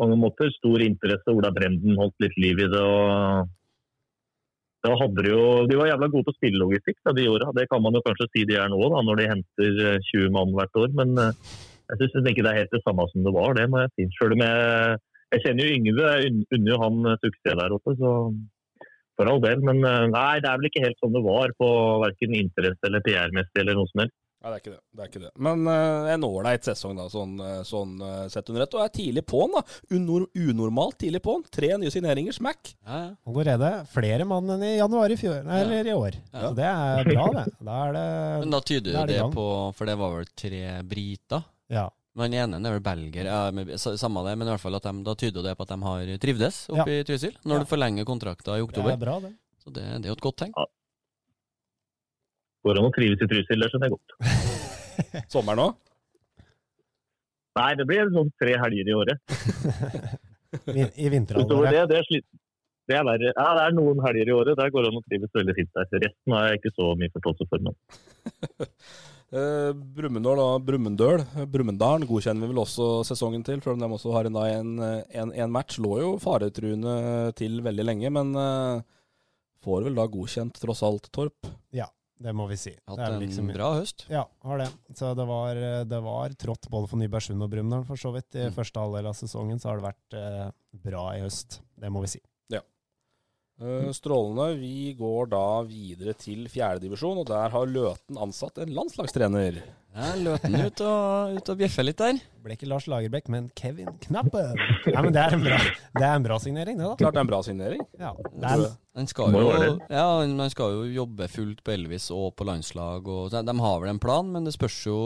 Mange måter. Stor interesse. Ola Brenden holdt litt liv i det. og da hadde de jo, De var jævla gode på spillelogistikk da, de åra. Det kan man jo kanskje si de er nå, da, når de henter eh, 20 mann hvert år. Men eh, jeg syns ikke det er helt det samme som det var, det må jeg si. Selv om jeg, jeg kjenner jo Yngve, unner jo han eh, suksess der oppe. så for all del. Men eh, nei, det er vel ikke helt sånn det var på verken interesse eller PR-messig eller noe som helst. Nei, det er ikke det. det, er ikke det. Men uh, en ålreit sesong, da, sånn, eh, sånn uh, sett under ett. Og er tidlig på'n, da. Unor unormalt tidlig på'n. Tre nye signeringer, smack. Ja, ja. allerede flere mann enn i januar i fjor, nei, eller i år. Ja. Så det er bra, det. Da er det Men da tyder jo det det på For det var vel tre briter? Ja. Men den ene er vel belger, ja, samme det, men i hvert fall at de, da tyder det på at de har trivdes oppe i Trysil, når Ja. du forlenger kontrakta i oktober. Det er bra, det. Så det, det er jo et godt tegn. Går an å trives i Trysil, det skjønner jeg godt. Sommeren òg. Nei, det blir sånn tre helger i året. I Utover vinterhalvåret. det, det er slitt. Det er verre. Ja, det er noen helger i året. Der går det an å trives veldig fint der. Resten har jeg ikke så mye forståelse for. Men. Uh, Brumunddal og Brumunddøl. Brumunddal godkjenner vi vel også sesongen til, selv om de også har en, en, en, en match. Lå jo faretruende til veldig lenge, men uh, får vel da godkjent tross alt, Torp. Ja, det må vi si. Hatt Det er en liksom, bra høst. Ja, har det. Så det var, det var trått både for Nybergsund og Brumunddal, for så vidt. I Mm. første halvdel av sesongen så har det vært eh, bra i høst. Det må vi si. Eh, strålende. Vi går da videre til fjerdedivisjon, og der har Løten ansatt en landslagstrener. Ja, Løten ut og, ut og bjeffe litt der. Ble ikke Lars Lagerbäck, men Kevin Knappen. Ja, men det er en bra, det er en bra signering, det, da. Klart det er en bra signering. Ja, det er, Han skal jo, ja, han- han skal jo jobbe fullt på Elvis og på landslag. Og, de, de har vel en plan, men det spørs jo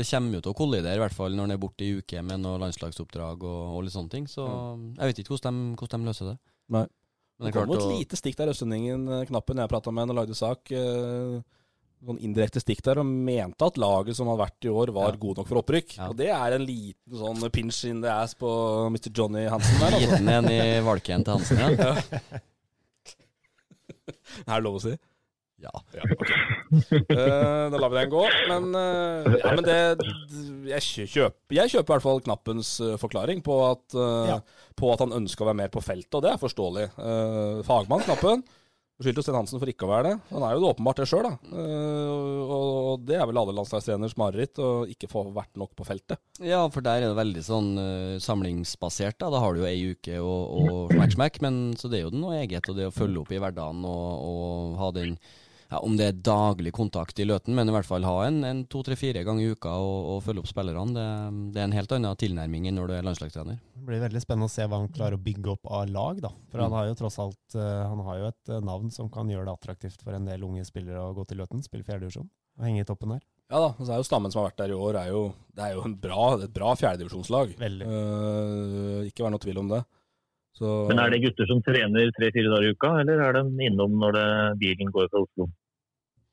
Det kommer jo til å kollidere, i hvert fall når han er borte i uke med noe landslagsoppdrag og, og litt sånne ting. Så jeg vet ikke hvordan de, hvordan de løser det. Nei. Men Det det kom jo et å lite stikk der Østlendingen eh, Knappen jeg prata med han og lagde sak. Noen Sånn indirekte stikk der, og mente at laget som hadde vært i år, var Ja. god nok for opprykk. Ja. Og det er en liten sånn pinch in the ass på Mr. Johnny Hansen der, altså. Gitt den en i valken til Hansen, ja. Er det lov å si? Ja. Eh, da lar vi den gå. Men, uh, ja, men det jeg kjøper, jeg kjøper i hvert fall Knappens eh, forklaring på at, Ja. på at han ønsker å være mer på feltet, og det er forståelig. Fagmann, Knappen. beskyldte Sten Hansen for ikke å være det. Han er jo det åpenbart det sjøl, da. Eh, og, og det er vel alle landslagstreners mareritt, å ikke få vært nok på feltet. Ja, for der er det veldig sånn samlingsbasert. Da Da har du jo ei uke og, og smack, smack, men så det er jo noe eget. Og det å følge opp i hverdagen og, og ha den ja, Om det er daglig kontakt i Løten, men i hvert fall ha en, en to, tre, fire ganger i uka og, og følge opp spillerne. Det, det er en helt annen tilnærming enn når du er landslagstrener. Det blir veldig spennende å se hva han klarer å bygge opp av lag, da. For han har jo tross alt eh, Han har jo et eh, navn som kan gjøre det attraktivt for en del unge spillere å gå til Løten, spille fjerdedivisjon og henge i toppen der. Ja da, så er jo Stammen som har vært der i år, er jo, det er jo en bra, et bra fjerdedivisjonslag. Uh, ikke være noe tvil om det. Så, Men er det gutter som trener tre-fire dager i uka, eller er de innom når det, bilen går fra Oslo?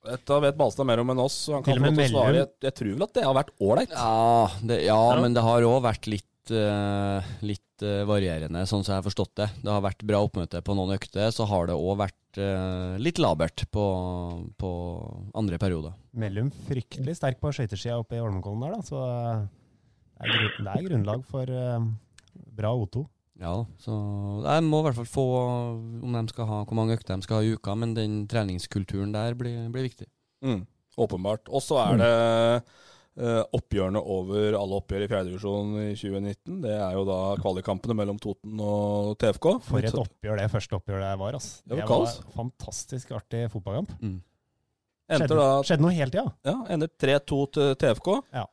Dette vet Balstad mer om enn oss, så han kan få lov til å svare. Jeg, jeg tror vel at det har vært ålreit. Ja, det, ja, Ja. men det har òg vært litt, uh, litt uh, varierende, sånn som jeg har forstått det. Det har vært bra oppmøte på noen økter, så har det òg vært uh, litt labert på, på andre perioder. Mellum fryktelig sterk på skøytesida oppe i Holmenkollen der, da. Så det er, det er grunnlag for bra O2. Ja, så jeg må i hvert fall få om de skal ha, hvor mange økter de skal ha i uka, men den treningskulturen der blir, blir viktig. Mm, åpenbart. Og så er det eh, oppgjørene over alle oppgjør i fjerdedivisjon i 2019. Det er jo da kvalikkampene mellom Toten og TFK. For et oppgjør det første oppgjøret det var, ass. Det var Det var kaos. fantastisk artig fotballkamp. Mm. Skjedde, da skjedde noe hele tida. ja, ender 3-2 til TFK. Ja.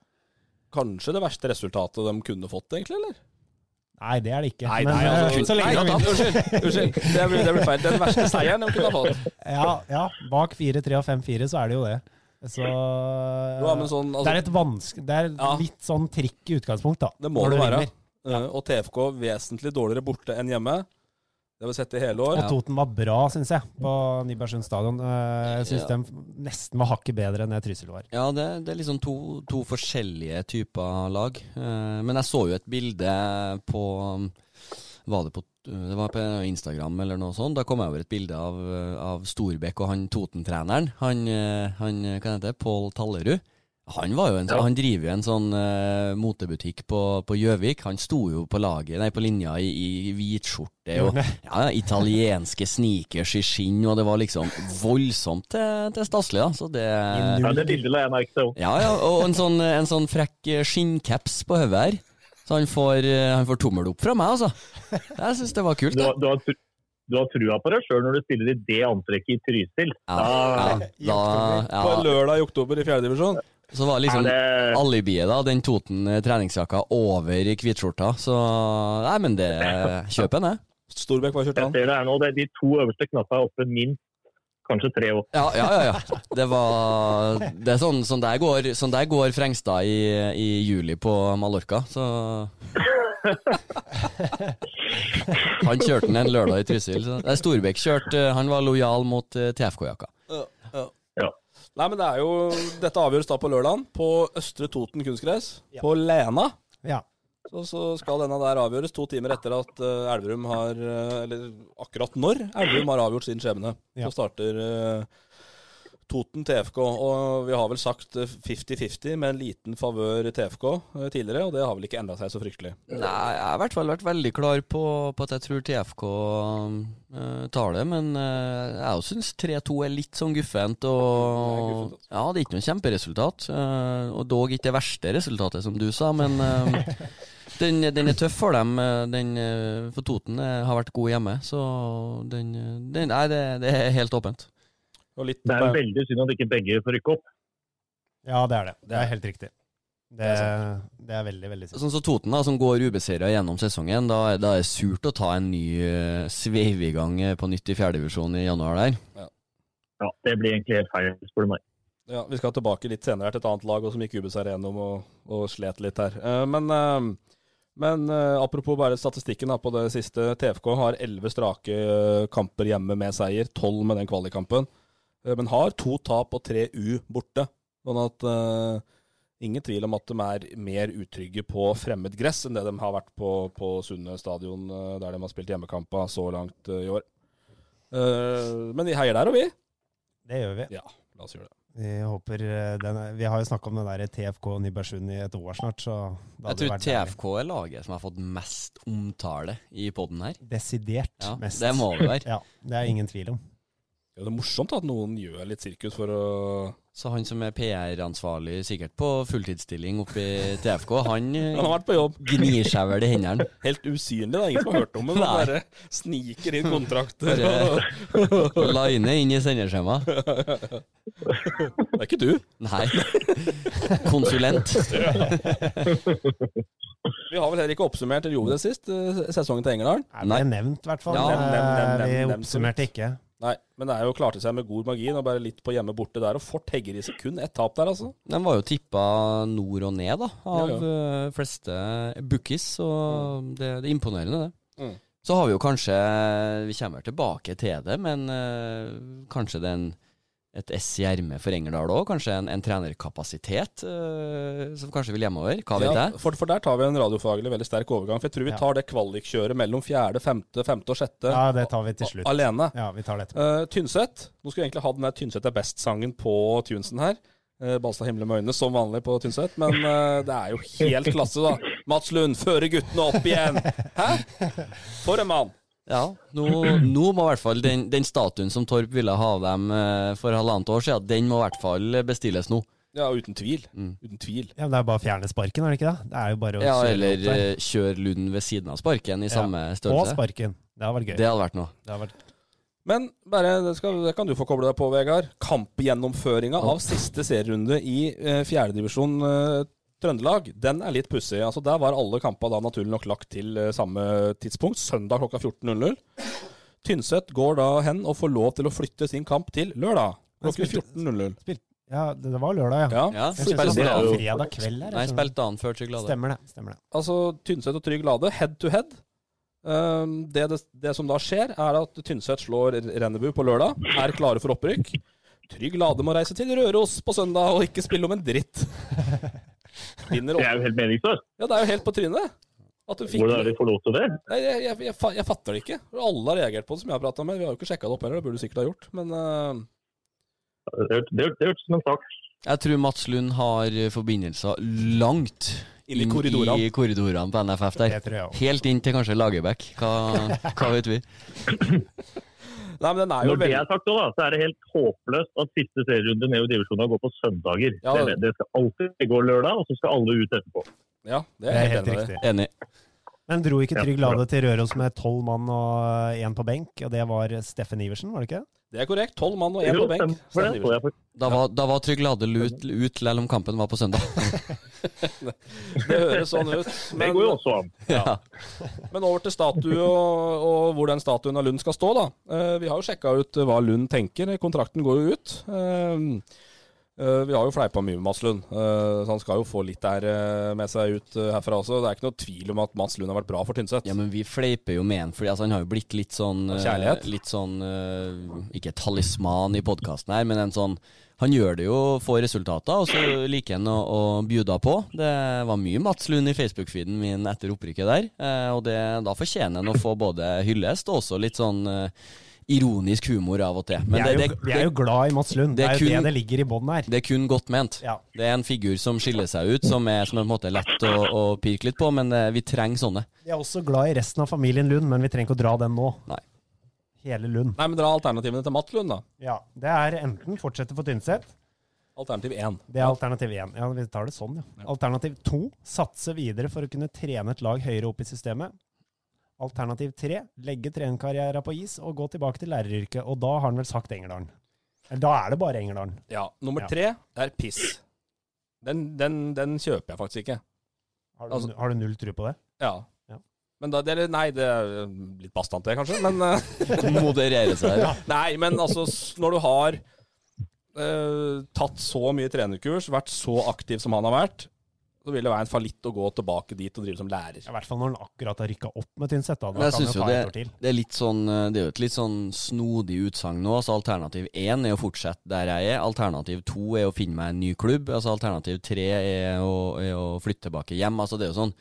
Kanskje det verste resultatet de kunne fått, egentlig, eller? Nei, det er det ikke. Nei, Men, nei, altså, eh, så lenge nei. Unnskyld, unnskyld. Det blir, det blir feil. Den verste seieren de kunne ha fått. Ja, ja, bak 4-3 og 5-4 så er det jo det. Så Ja, men sånn, altså- Det er et vanske, Det er Ja. litt sånn trikk i utgangspunkt, da. Det må det være. vinner. Eh, og TFK vesentlig dårligere borte enn hjemme. Det har vi sett i hele år. Og Toten var bra, syns jeg, på Nybergsund stadion. Eh, Jeg syns Ja. de nesten var hakket bedre enn det Trysil var. Ja, det, det er liksom to, to forskjellige typer lag. Eh, men jeg så jo et bilde på Var det på det var på Instagram eller noe sånt. Da kom jeg over et bilde av, av Storbekk og han Toten-treneren. Han, eh, han hva heter det, Pål Tallerud. Han, var jo en, Ja. han driver jo en sånn uh, motebutikk på på Gjøvik. Han sto jo på laget, nei, på linja i, i hvitskjorte og ja, ja, italienske sneakers i skinn, og det var liksom voldsomt til, til staselig. Så det Ja, det bildet la jeg merke til òg. ja, ja, og en sånn, en sånn frekk eh, skinncaps på hodet her. Så han får, eh, han får tommel opp fra meg, altså. Jeg syns det var kult. Du, det. har- du, har du har trua på deg sjøl når du stiller i det antrekket i Trysil. Ja, Da- ja, På en lørdag i oktober i fjerdedivisjon. Så var Ja, liksom det, alibiet, da, den Toten eh, treningsjakka over i hvitskjorta. Så nei, men det kjøper en, det. Storbekk var kjørt jeg ser det her nå. Det er de to øverste knappene er oppe minst kanskje tre år. Ja, ja, ja. ja. Det var Det er sånn, sånn der går, sånn der går Frengstad i, i juli på Mallorca, så Han kjørte den en lørdag i Trysil. Storbekk kjørte Han var lojal mot eh, TFK-jakka. Nei, men det er jo Dette avgjøres da på lørdagen. På Østre Toten kunstgress. Ja. På Lena. Ja. Så, så skal denne der avgjøres to timer etter at uh, Elverum har eh, Eller akkurat når Elverum har avgjort sin skjebne. Ja. Så starter eh, Toten TFK. Og vi har vel sagt eh, 50-50 med en liten favør TFK eh, tidligere, og det har vel ikke endra seg så fryktelig. Nei, jeg har i hvert fall vært veldig klar på, på at jeg tror TFK uh, tar det, men uh, jeg syns 3-2 er litt sånn guffent. Og, guffent, altså. ja, det er ikke noe kjemperesultat, uh, og dog ikke det verste resultatet, som du sa, men, eh, Den, den er tøff for dem. eh, Den, eh, for Toten eh, har vært god hjemme, så den, eh, den Nei, det, det er helt åpent. Og litt Det er veldig synd at ikke begge får rykke opp. Ja, det er det. Det er helt riktig. Det, det er veldig, veldig synd. Sånn som Toten, da, som går ubeseira gjennom sesongen, da, er- da er det surt å ta en ny uh, sveivegang eh, på nytt i fjerdedivisjon i januar der. Ja, Det blir egentlig helt feil, spør du meg. Ja, Vi skal tilbake litt senere til et annet lag og som gikk ubeseiret gjennom og, og slet litt her. Uh, men uh, men uh, apropos bare statistikken da, på det siste. TFK har elleve strake uh, kamper hjemme med seier, tolv med den kvalikkampen. Eh, men har to tap og tre U borte. Sånn at uh, ingen tvil om at de er mer utrygge på fremmed gress enn det de har vært på, på Sunne stadion, eh, der de har spilt hjemmekamper så langt i år. Uh, men vi heier der, og vi. Det gjør vi. Ja, la oss gjøre det. Vi håper den Vi har jo snakka om den der TFK Nybergsund i et år snart, så Jeg tror vært. TFK er laget som har fått mest omtale i poden her. Desidert Ja, mest. det må det være. Ja, det er ingen tvil om. Det er morsomt at noen gjør litt sirkus for å Så han som er PR-ansvarlig, sikkert på fulltidsstilling oppe i TFK, han, eh, Han har vært på jobb. gnir seg vel i hendene. Helt usynlig, det er ingen som har hørt om det. Bare sniker inn kontrakter. Bare line inn i sendeskjemaet. Det er ikke du. Nei. Konsulent. Vi har vel heller ikke oppsummert, eller gjorde vi det sist, eh, sesongen til Engerdal? Det er nevnt, i hvert fall. Ja, Nevnt, nevnt, nevnt, nevnt. nevnt, vi oppsummerte ikke. Nei, men det er jo klarte seg med god margin, og bare litt på hjemme borte der. Og Fort hegger i seg kun ett tap der, altså. Den var jo tippa nord og ned da, av Ja, ja. fleste bookies, og det, det er imponerende, det. Mm. Så har vi jo kanskje Vi kommer tilbake til det, men eh, kanskje det er en, et ess i ermet for Engerdal òg? Kanskje en, en trenerkapasitet eh, som kanskje vil hjemover? Hva vet Ja, for, for der tar vi en radiofaglig veldig sterk overgang. For jeg tror vi Ja. tar det kvalikkjøret mellom fjerde, femte, femte og sjette Ja, det tar vi til slutt. alene. Ja, vi tar det. Uh, Tynset. Nå skulle vi egentlig ha den der Tynset er best-sangen på tunesen her. Uh, Balstad himle med øynene, som vanlig på Tynset. Men uh, det er jo helt klasse, da. Mats Lund fører guttene opp igjen. Hæ? For en mann. Ja, nå, nå må i hvert fall den, den statuen som Torp ville ha av dem eh, for halvannet år siden, den må i hvert fall bestilles nå. Ja, uten tvil. Mm. Uten tvil. Ja, men Det er bare å fjerne sparken, er det ikke det? Det er jo bare å Ja, eller kjøre eh, kjør Lund ved siden av sparken i Ja. samme Og størrelse. sparken. Det hadde vært gøy. Det hadde vært noe. Det hadde vært... Men bare, det, skal, det kan du få koble deg på, Vegard. Kampgjennomføringa av siste serierunde i uh, fjerdedivisjon uh, Trøndelag, den er litt pussig. Altså, der var alle kamper da naturlig nok lagt til eh, samme tidspunkt, søndag klokka 14.00. Tynset går da hen og får lov til å flytte sin kamp til lørdag klokka 14.00. Ja, det, det var lørdag, ja. Ja. Ja, Jeg spilte det var fredag kveld her. Nei, jeg spilte dagen før til Glade. Stemmer det. stemmer det. Altså Tynset og Trygg Lade, head to head. Um, det, det, det som da skjer, er at Tynset slår Rennebu på lørdag, er klare for opprykk. Trygg Lade må reise til Røros på søndag og ikke spille om en dritt. Vinner Det er jo helt meningsløst. Ja, det er jo helt på trynet. At fikk Hvordan er det de får lov til det? Nei, jeg, jeg, jeg, jeg fatter det ikke. Alle har reagert på det som jeg har prata med. Vi har jo ikke sjekka det opp heller, det burde du sikkert ha gjort. Men uh, Det hørtes- ut som en sak. Jeg tror Mats Lund har forbindelser langt Inn i korridorene. i korridorene på NFF der. Helt inn til kanskje Lagerbäck. Hva, hva vet vi? Nei, men den er jo Når det er sagt, da, så er det helt håpløst at siste serierunde ned i divisjonen går på søndager. Ja. Det, det skal alltid gå lørdag, og så skal alle ut etterpå. Ja, det Det er er jeg helt helt enig i. Men dro ikke Trygg. Lade til Røros med tolv mann og én på benk, og det var Steffen Iversen, var det ikke? Det er korrekt. Tolv mann og én på benk. det, Da var, da var Trygg Lade lut, ut selv om kampen var på søndag. Det høres sånn ut. Det Men, går jo også an. Ja. men over til statue og, og hvor den statuen av Lund skal stå, da. Eh, vi har jo sjekka ut hva Lund tenker. Kontrakten går jo ut. Eh, vi har jo fleipa mye med Mats Lund, eh, så han skal jo få litt der eh, med seg ut herfra også. Det er ikke noe tvil om at Mats Lund har vært bra for Tynset. Ja, men vi fleiper jo med han, for altså, han har jo blitt litt sånn kjærlighet? Litt sånn Ikke talisman i podkasten her, men en sånn Han gjør det jo, får resultater, og så liker han å, å bjuda på. Det var mye Mats Lund i Facebook-feeden min etter opprykket der, og det, da fortjener han å få både hyllest og også litt sånn ironisk humor av og til. Vi er, det, jo, det, vi er jo glad i Mats Lund. det Det er jo kun- det det ligger i bånn her. det er kun godt ment. Ja. Det er en figur som skiller seg ut, som er, som er på en måte lett å, å pirke litt på, men eh, vi trenger sånne. Vi er også glad i resten av familien Lund, men vi trenger ikke å dra den nå. Nei. Hele Lund. Nei, men dra alternativene til Matt Lund, da. Ja, Det er enten fortsette for Tynset, Alternativ 1. Det er alternativ 1. Ja, vi tar det sånn, ja. Alternativ 2. satse videre for å kunne trene et lag høyere opp i systemet. Alternativ tre legge trenerkarrieren på is og gå tilbake til læreryrket. Og da har han vel sagt Engerdalen. Eller da er det bare Engerdalen. Ja. Nummer Ja. tre er piss. Den, den, den kjøper jeg faktisk ikke. Har du, Altså- har du null tro på det? Ja. Ja. Men da, det, er- nei, det er litt bastant det, kanskje. Men eh, Moderere seg. Ja. Nei, men altså, når du har uh, tatt så mye trenerkurs, vært så aktiv som han har vært, så vil det være en fallitt å gå tilbake dit og drive som lærer. I hvert fall når han akkurat har rykka opp med Tynset. Da, da jeg synes jo det, det er litt sånn eh, Det er jo et litt sånn snodig utsagn nå. Altså Alternativ én er å fortsette der jeg er. Alternativ to er å finne meg en ny klubb. Altså Alternativ tre er å, er å flytte tilbake hjem. Altså Det er jo sånn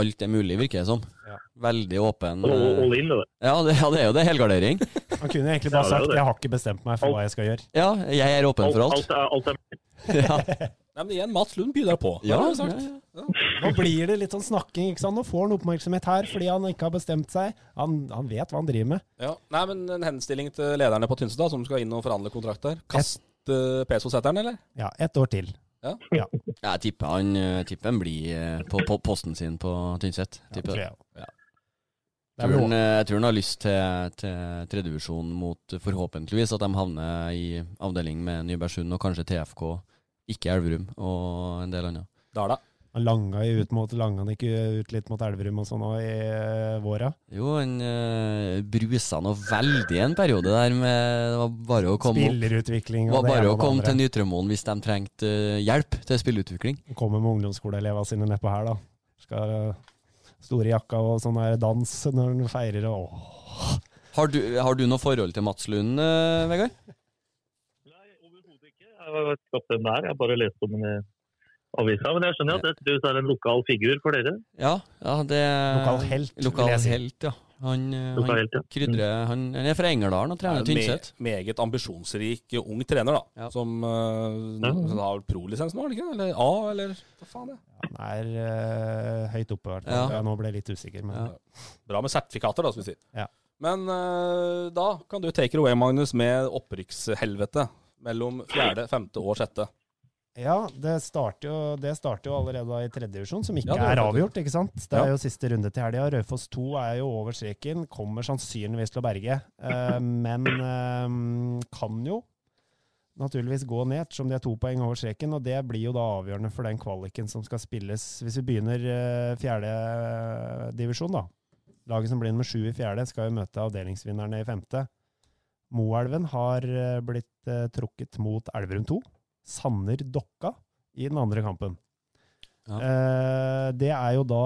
Alt er mulig, virker det som. Ja. Veldig åpen. All, eh, in, det. Ja, det, ja, det er jo det. Helgardering. Han kunne egentlig bare sagt 'jeg har ikke bestemt meg for hva jeg skal gjøre'. Ja, jeg er åpen Alt, for alt. alt, er, alt er Ja. Nei, men igjen, Mats Lund bidrar på. Ja, ja, ja. Nå blir det litt sånn snakking. ikke sant? Nå får han oppmerksomhet her fordi han ikke har bestemt seg. Han, han vet hva han driver med. Ja. Nei, men en henstilling til lederne på Tynset, som skal inn og forhandle kontrakt der. Kast uh, Peso-setteren, eller? Ja, ett år til. Jeg tipper han, tipper han blir eh, på, på posten sin på Tynset. Ja, Tipper tror jeg. Ja. Er Tror han, eh, jeg tror han har lyst til, til tredjevisjon mot forhåpentligvis at de havner i avdeling med Nybergsund og kanskje TFK, ikke Elverum, og en del annet. Dala. Han langa jo ut mot Langa han ikke ut litt mot Elverum og sånn òg i uh, våra. Jo, han uh, brusa nå veldig en periode der med Det var bare å komme opp. Spillerutvikling Det var bare å komme til andre. Nytremoen hvis de trengte eh, hjelp til spillutvikling. Kommer med ungdomsskoleelevene sine nedpå her, da. Skal uh, store jakka og sånn her dans når han feirer og åh. Har du, har du noe forhold til Mats Lund, eh, Vegard? Jeg vet ikke hvem det er. Jeg har bare lest om den i avisa. Men jeg skjønner at det er en lokal figur for dere. Ja, ja det Lokal helt, vil Lokal helt, ja. Han, eh, Lokal han helt, ja. krydrer han, han er fra Engerdalen og trener Er en Tynset. me meget ambisjonsrik uh, ung trener, da. Ja. Som uh, Ja. har pro-lisens nå, er ikke? Eller A, eller hva faen er det? Han er uh, høyt oppe, i hvert fall. Ja. Nå ble jeg litt usikker, men Ja. Bra med sertifikater, da, skal vi si. Ja. Men uh, da kan du take it away, Magnus, med opprykkshelvete mellom fjerde, femte og sjette. Ja, det starter jo, det starter jo allerede i tredje divisjon, som ikke Ja, er avgjort. ikke sant? Det Ja. er jo siste runde til helga. Raufoss 2 er jo over streken, kommer sannsynligvis til å berge. Eh, men eh, kan jo naturligvis gå ned, ettersom de er to poeng over streken. Og det blir jo da avgjørende for den kvaliken som skal spilles hvis vi begynner eh, fjerde divisjon, da. Laget som blir nummer sju i fjerde, skal jo møte avdelingsvinnerne i femte. Moelven har eh, blitt eh, trukket mot Elverum 2. Sanner Dokka i den andre kampen. Ja. Eh, det er jo da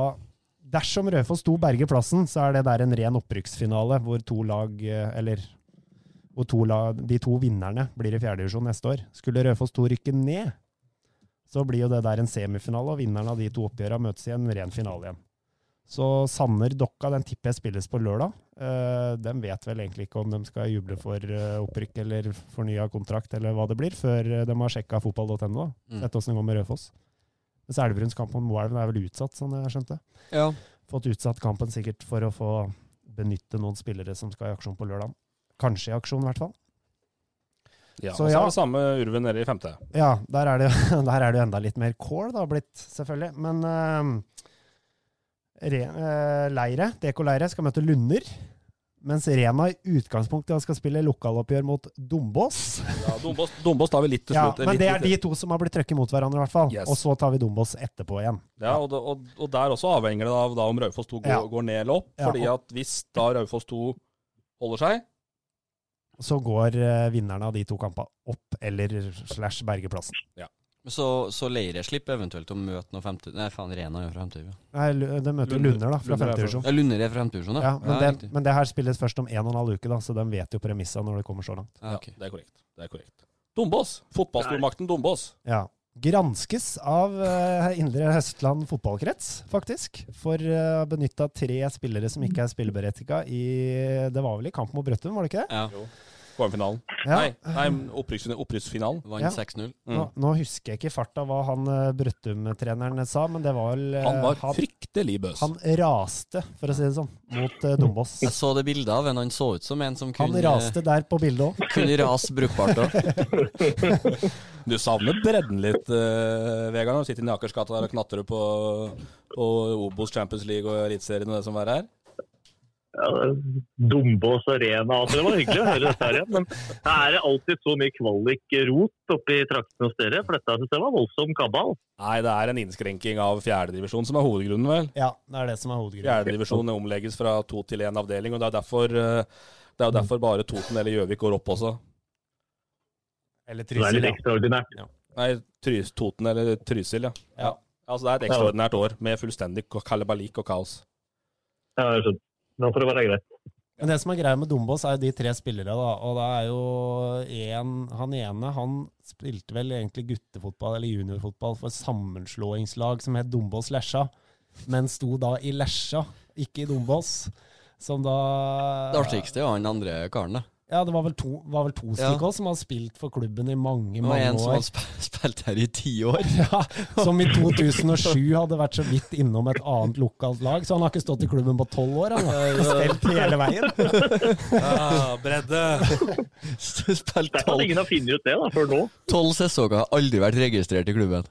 Dersom Raufoss 2 berger plassen, så er det der en ren opprykksfinale, hvor to lag Eller hvor to lag, de to vinnerne blir i fjerdedivisjon neste år. Skulle Raufoss 2 rykke ned, så blir jo det der en semifinale, og vinneren av de to oppgjørene møtes i en ren finale igjen. Så Sanner Dokka, den tipper jeg spilles på lørdag. Uh, de vet vel egentlig ikke om de skal juble for uh, opprykk eller fornya kontrakt, eller hva det blir, før eh, de har sjekka fotball.no. Mm. Sett åssen det går med Rødfoss. Mens Elverums kamp mot Moelven er vel utsatt, sånn jeg skjønte. Ja. Fått utsatt kampen sikkert for å få benytte noen spillere som skal i aksjon på lørdag. Kanskje i aksjon, i hvert fall. Ja, Så og så ja. er det samme Urven nede i femte. Ja, der er det, jo enda litt mer kål, da, blitt, selvfølgelig. Men eh, eh, Leire, DK-Leire, skal møte Lunder. Mens Rena i utgangspunktet skal spille lokaloppgjør mot Dombås. Ja, Dombås, Dombås tar vi litt til Ja, slutt. men det er de to som har blitt trøkket mot hverandre, i hvert fall. Yes. Og så tar vi Dombås etterpå igjen. Ja, og, og, og der også avhenger det av da om Raufoss 2 går, Ja. går ned eller opp. Ja, fordi og- at hvis da Raufoss 2 holder seg, Så går uh, vinnerne av de to kampene opp eller slash bergeplassen. Så, så Leireslipp eventuelt å møte noe femte... Nei, faen, Rena er jo fra femte. Ja, Nei, de det møter Lunder- Lunder, da, fra Lunder er fra- divisjon. Ja, Lunder er fra femte Ja, men, det, men det her spilles først om en og en halv uke, da, så de vet jo premissa når det kommer så langt. Ja, okay. det er korrekt. Det er korrekt. Dombås. Fotballstormakten Dombås. Ja. Granskes av uh, Indre Høstland fotballkrets, faktisk. For å uh, benytta tre spillere som ikke er spilleberettiga i Det var vel i kamp mot Brøttum, var det ikke det? Ja. KM-finalen. Ja. Nei, nei opprykks, opprykksfinalen. Vant Ja. 6-0. Mm. Nå, nå husker jeg ikke i farta hva han eh, Brøttum-treneren sa, men det var vel eh, Han var han- fryktelig bøs. Han raste, for å si det sånn, mot uh, Dombås. Jeg så det bildet av en. Han så ut som en som kunne Han raste der på bildet òg. kunne rase brukbart òg. Du savner bredden litt, uh, Vegard, når du sitter i Akersgata der og knatrer på, på Obos Champions League og Eliteserien og det som er er. Ja, Dombås Arena. Altså, det var hyggelig å høre dette her igjen. Men det er alltid så mye kvalik-rot oppi traktene hos dere. For dette synes jeg var voldsom kabal. Nei, det er en innskrenking av fjerdedivisjon som er hovedgrunnen, vel. Ja, det er det som er hovedgrunnen. Fjerdedivisjon omlegges fra to til én avdeling, og det er derfor uh, det er derfor bare Toten eller Gjøvik går opp også. Eller Trysil. Det er litt ekstraordinært. ja. Nei, Trys, Toten eller Trysil, ja. Ja. Altså, det er et ekstraordinært år med fullstendig kalabalik og kaos. Ja, jeg skjønner. Nå får det være greit. Men det som er greia med Dombås, er jo de tre spillere, da. Og det er jo en Han ene, han spilte vel egentlig guttefotball eller juniorfotball for sammenslåingslag som het Dombås Lesja, men sto da i Lesja, ikke i Dombås. Som da Det artigste er jo han andre karen, da. Ja, det var vel to, var vel to stykker ja. som har spilt for klubben i mange, Det var Og en som har spilt her i ti år. Ja, som i 2007 hadde vært så vidt innom et annet lokalt lag. Så han har ikke stått i klubben på tolv år. Han har spilt hele veien. Ja, bredde! Spilt tolv ingen har funnet ut det da, før nå. tolv sesonger, aldri vært registrert i klubben.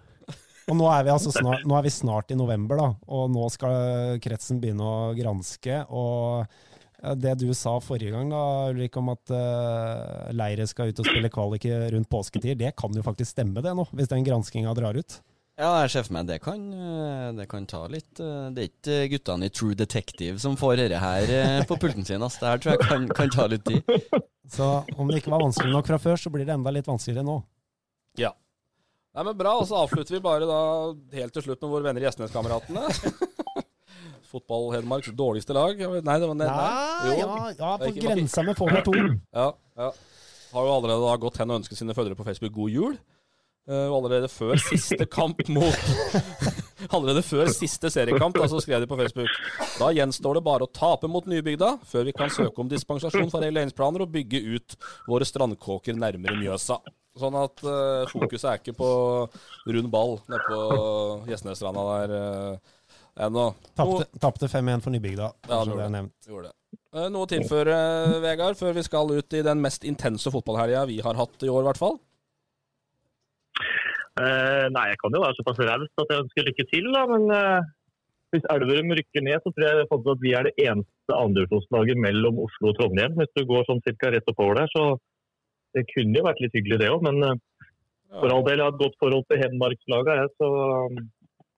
Og nå er, vi altså snart, nå er vi snart i november, da, og nå skal kretsen begynne å granske. Og det du sa forrige gang, da, Ulrik, om at uh, Leire skal ut og spille kvalik rundt påsketid, det kan jo faktisk stemme, det nå, hvis den granskinga drar ut. Ja, jeg ser for meg det kan, eh, det kan ta litt eh, Det er ikke guttene i True Detective som får dette her på pulten sin. Altså. Det her tror jeg kan, kan ta litt tid. Så om det ikke var vanskelig nok fra før, så blir det enda litt vanskeligere nå. Ja. Nei, men Bra, og så avslutter vi bare da helt til slutt med våre venner i Gjesnes-kameratene. Fotball-Hedmarks dårligste lag. Nei, det var ned Nei, Jo. ja, ja, på ikke- grensa med Fåmer 2. Ja, ja. Har jo allerede da gått hen og ønsket sine følgere på Facebook god jul. Uh, og allerede før siste kamp mot Allerede før siste seriekamp da, så skrev de på Facebook Da gjenstår det bare å tape mot Nybygda før vi kan søke om dispensasjon fra reguleringsplaner og bygge ut våre strandkåker nærmere Mjøsa. Sånn at uh, fokuset er ikke på rund ball nede på Gjesnesstranda der eh, ennå. Tapte tapte 5-1 for Nybygda, Ja, det gjorde det. Gjorde det. Eh, Noe å tilføre, Vegard, før vi skal ut i den mest intense fotballhelga vi har hatt i år, i hvert fall? Eh, nei, jeg kan jo være såpass raus at jeg ønsker lykke til, da. Men eh, hvis Elverum rykker ned, så tror jeg at vi er det eneste andredivisjonslaget mellom Oslo og Trondheim. Hvis du går sånn cirka rett oppover der, så det kunne jo vært litt hyggelig det òg. Men eh, for all del, jeg har et godt forhold til Hedmarkslaget, jeg. Så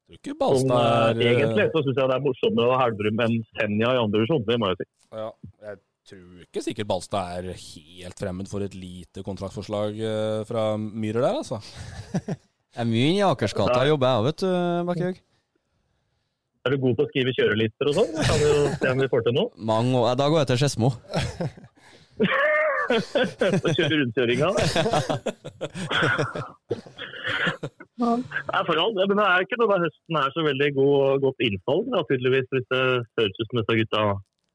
Tror ikke Balstad eh, er egentlig så syns jeg det er morsommere å ha Elverum enn Senja i andre divisjon. Det må jeg si. Ja, jeg tror ikke sikkert Balstad er helt fremmed for et lite kontraktforslag eh, fra Myhrer der, altså. Jeg er mye inne i Akersgata, jobber jeg òg, vet du, Bakkhaug. Er du god på å skrive kjørelister og sånn? Kan vi jo se om vi får til noe. Mange år. Da går jeg til Skedsmo. Så kjøre rundkjøringa. Nei, for all det. men det er ikke noe da høsten er så veldig god, godt innhold. da, tydeligvis. Hvis det høres ut som disse gutta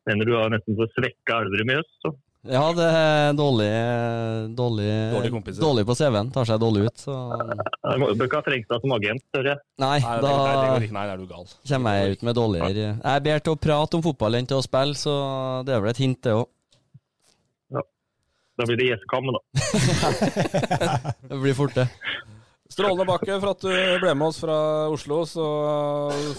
mener du har nesten fått svekka Elverum i høst. Så. Ja, det er dårlig Dårlig, dårlig, dårlig på CV-en. Tar seg dårlig ut, så Jeg bør ikke ha trengt deg som agent, tør jeg. Nei, Nei, da nei. Nei, er du gal. kommer jeg ut med dårligere Jeg er bedre til å prate om fotball enn til å spille, så det er vel et hint, det òg. Da blir det gjestekammen, da. Det blir fort, det. Strålende, Bakke, for at du ble med oss fra Oslo. Så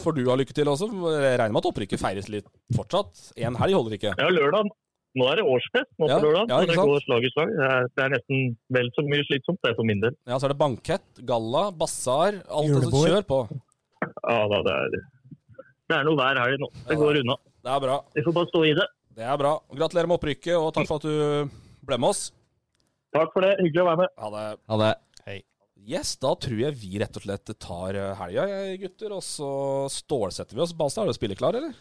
får du ha lykke til også. Jeg regner med at opprykket feires litt fortsatt. En helg holder ikke. Ja, lørdag. Nå er det årsfest nå Ja, lørdag. ja, det går slag i slag. Det er, det er nesten vel så mye slitsomt det for min del. Ja, Så er det bankett, galla, basar. Alt det som kjører på. Ja, da, det, er, det er noe hver helg nå. Det går unna. Det er bra. Vi får bare stå i det. Det er bra. Gratulerer med opprykket, og takk for at du ble med oss. Takk for det. Hyggelig å være med. Ha det. Ha det. Yes, da tror jeg vi rett og slett tar eh, helga, gutter. Og så stålsetter vi oss. Balstad, er du spilleklar, eller?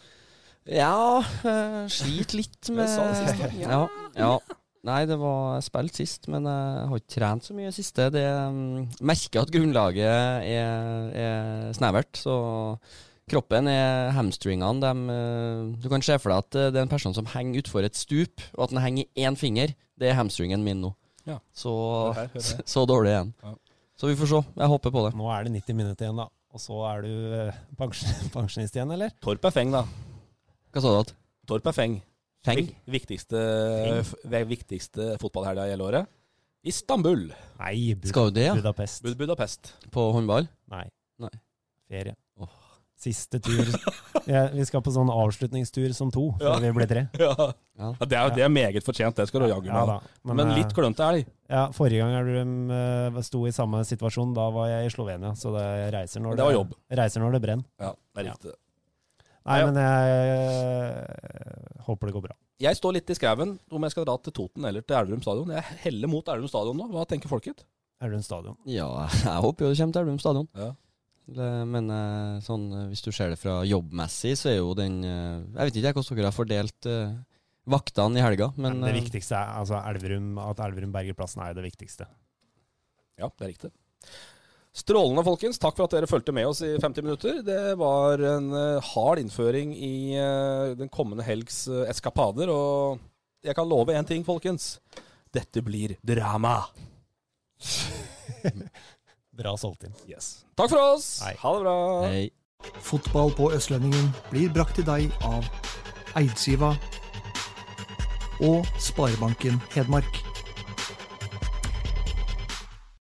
Ja, uh, sliter litt med det sist, da. Ja. ja. Nei, det var spilt sist, men jeg har ikke trent så mye siste. Det um, merker at grunnlaget er, er snevert, så kroppen er hamstringene. De, eh, du kan se for deg at det er en person som henger utfor et stup, og at den henger i én finger. Det er hamstringen min nå. Ja. Så, Hør her, hør her. så dårlig er den. Ja. Så vi får se. Jeg håper på det. Nå er det 90 minutter igjen, da. Og så er du eh, pensjon, pensjonist igjen, eller? Torp er feng, da. Hva sa du? at? Torp er feng. Feng? Vik- Viktigste, ve- viktigste fotballhelga i hele året. Istanbul. Nei, Bud Skal jo det, ja? Budapest. Bud Budapest. På håndball? Nei. Nei. Ferie. Siste tur. ja, vi skal på sånn avslutningstur som to, før Ja. vi blir tre. Ja. Ja. Det, er, det er meget fortjent, det skal du jaggu Ja meg. ha. Men eh, litt klønete elg. Ja, Forrige gang Elverum uh, sto i samme situasjon, da var jeg i Slovenia. Så det reiser når Det var jobb. reiser når det brenner. Ja, det er riktig. Nei, men jeg eh, håper det går bra. Jeg står litt i skreven om jeg skal dra til Toten eller til Elverum stadion. Jeg heller mot Elverum stadion nå. Hva tenker folket? Elverum stadion. Ja, jeg håper jo det kommer til Elverum stadion. Ja. Men eh, sånn, eh, hvis du ser det fra jobbmessig, så er jo den eh, Jeg vet ikke hvordan dere har fordelt vaktene i helga, men Men det viktigste er altså Elverum, at Elverum berger plassen, er det viktigste. Ja, det er riktig. Strålende, folkens. Takk for at dere fulgte med oss i 50 minutter. Det var en hard innføring i den kommende helgs eskapader. Og jeg kan love én ting, folkens. Dette blir drama. Bra solgt inn. Yes. Takk for oss. Hei. Ha det bra. Hei. Fotball på Østlendingen blir brakt til deg av Eidsiva og Sparebanken Hedmark.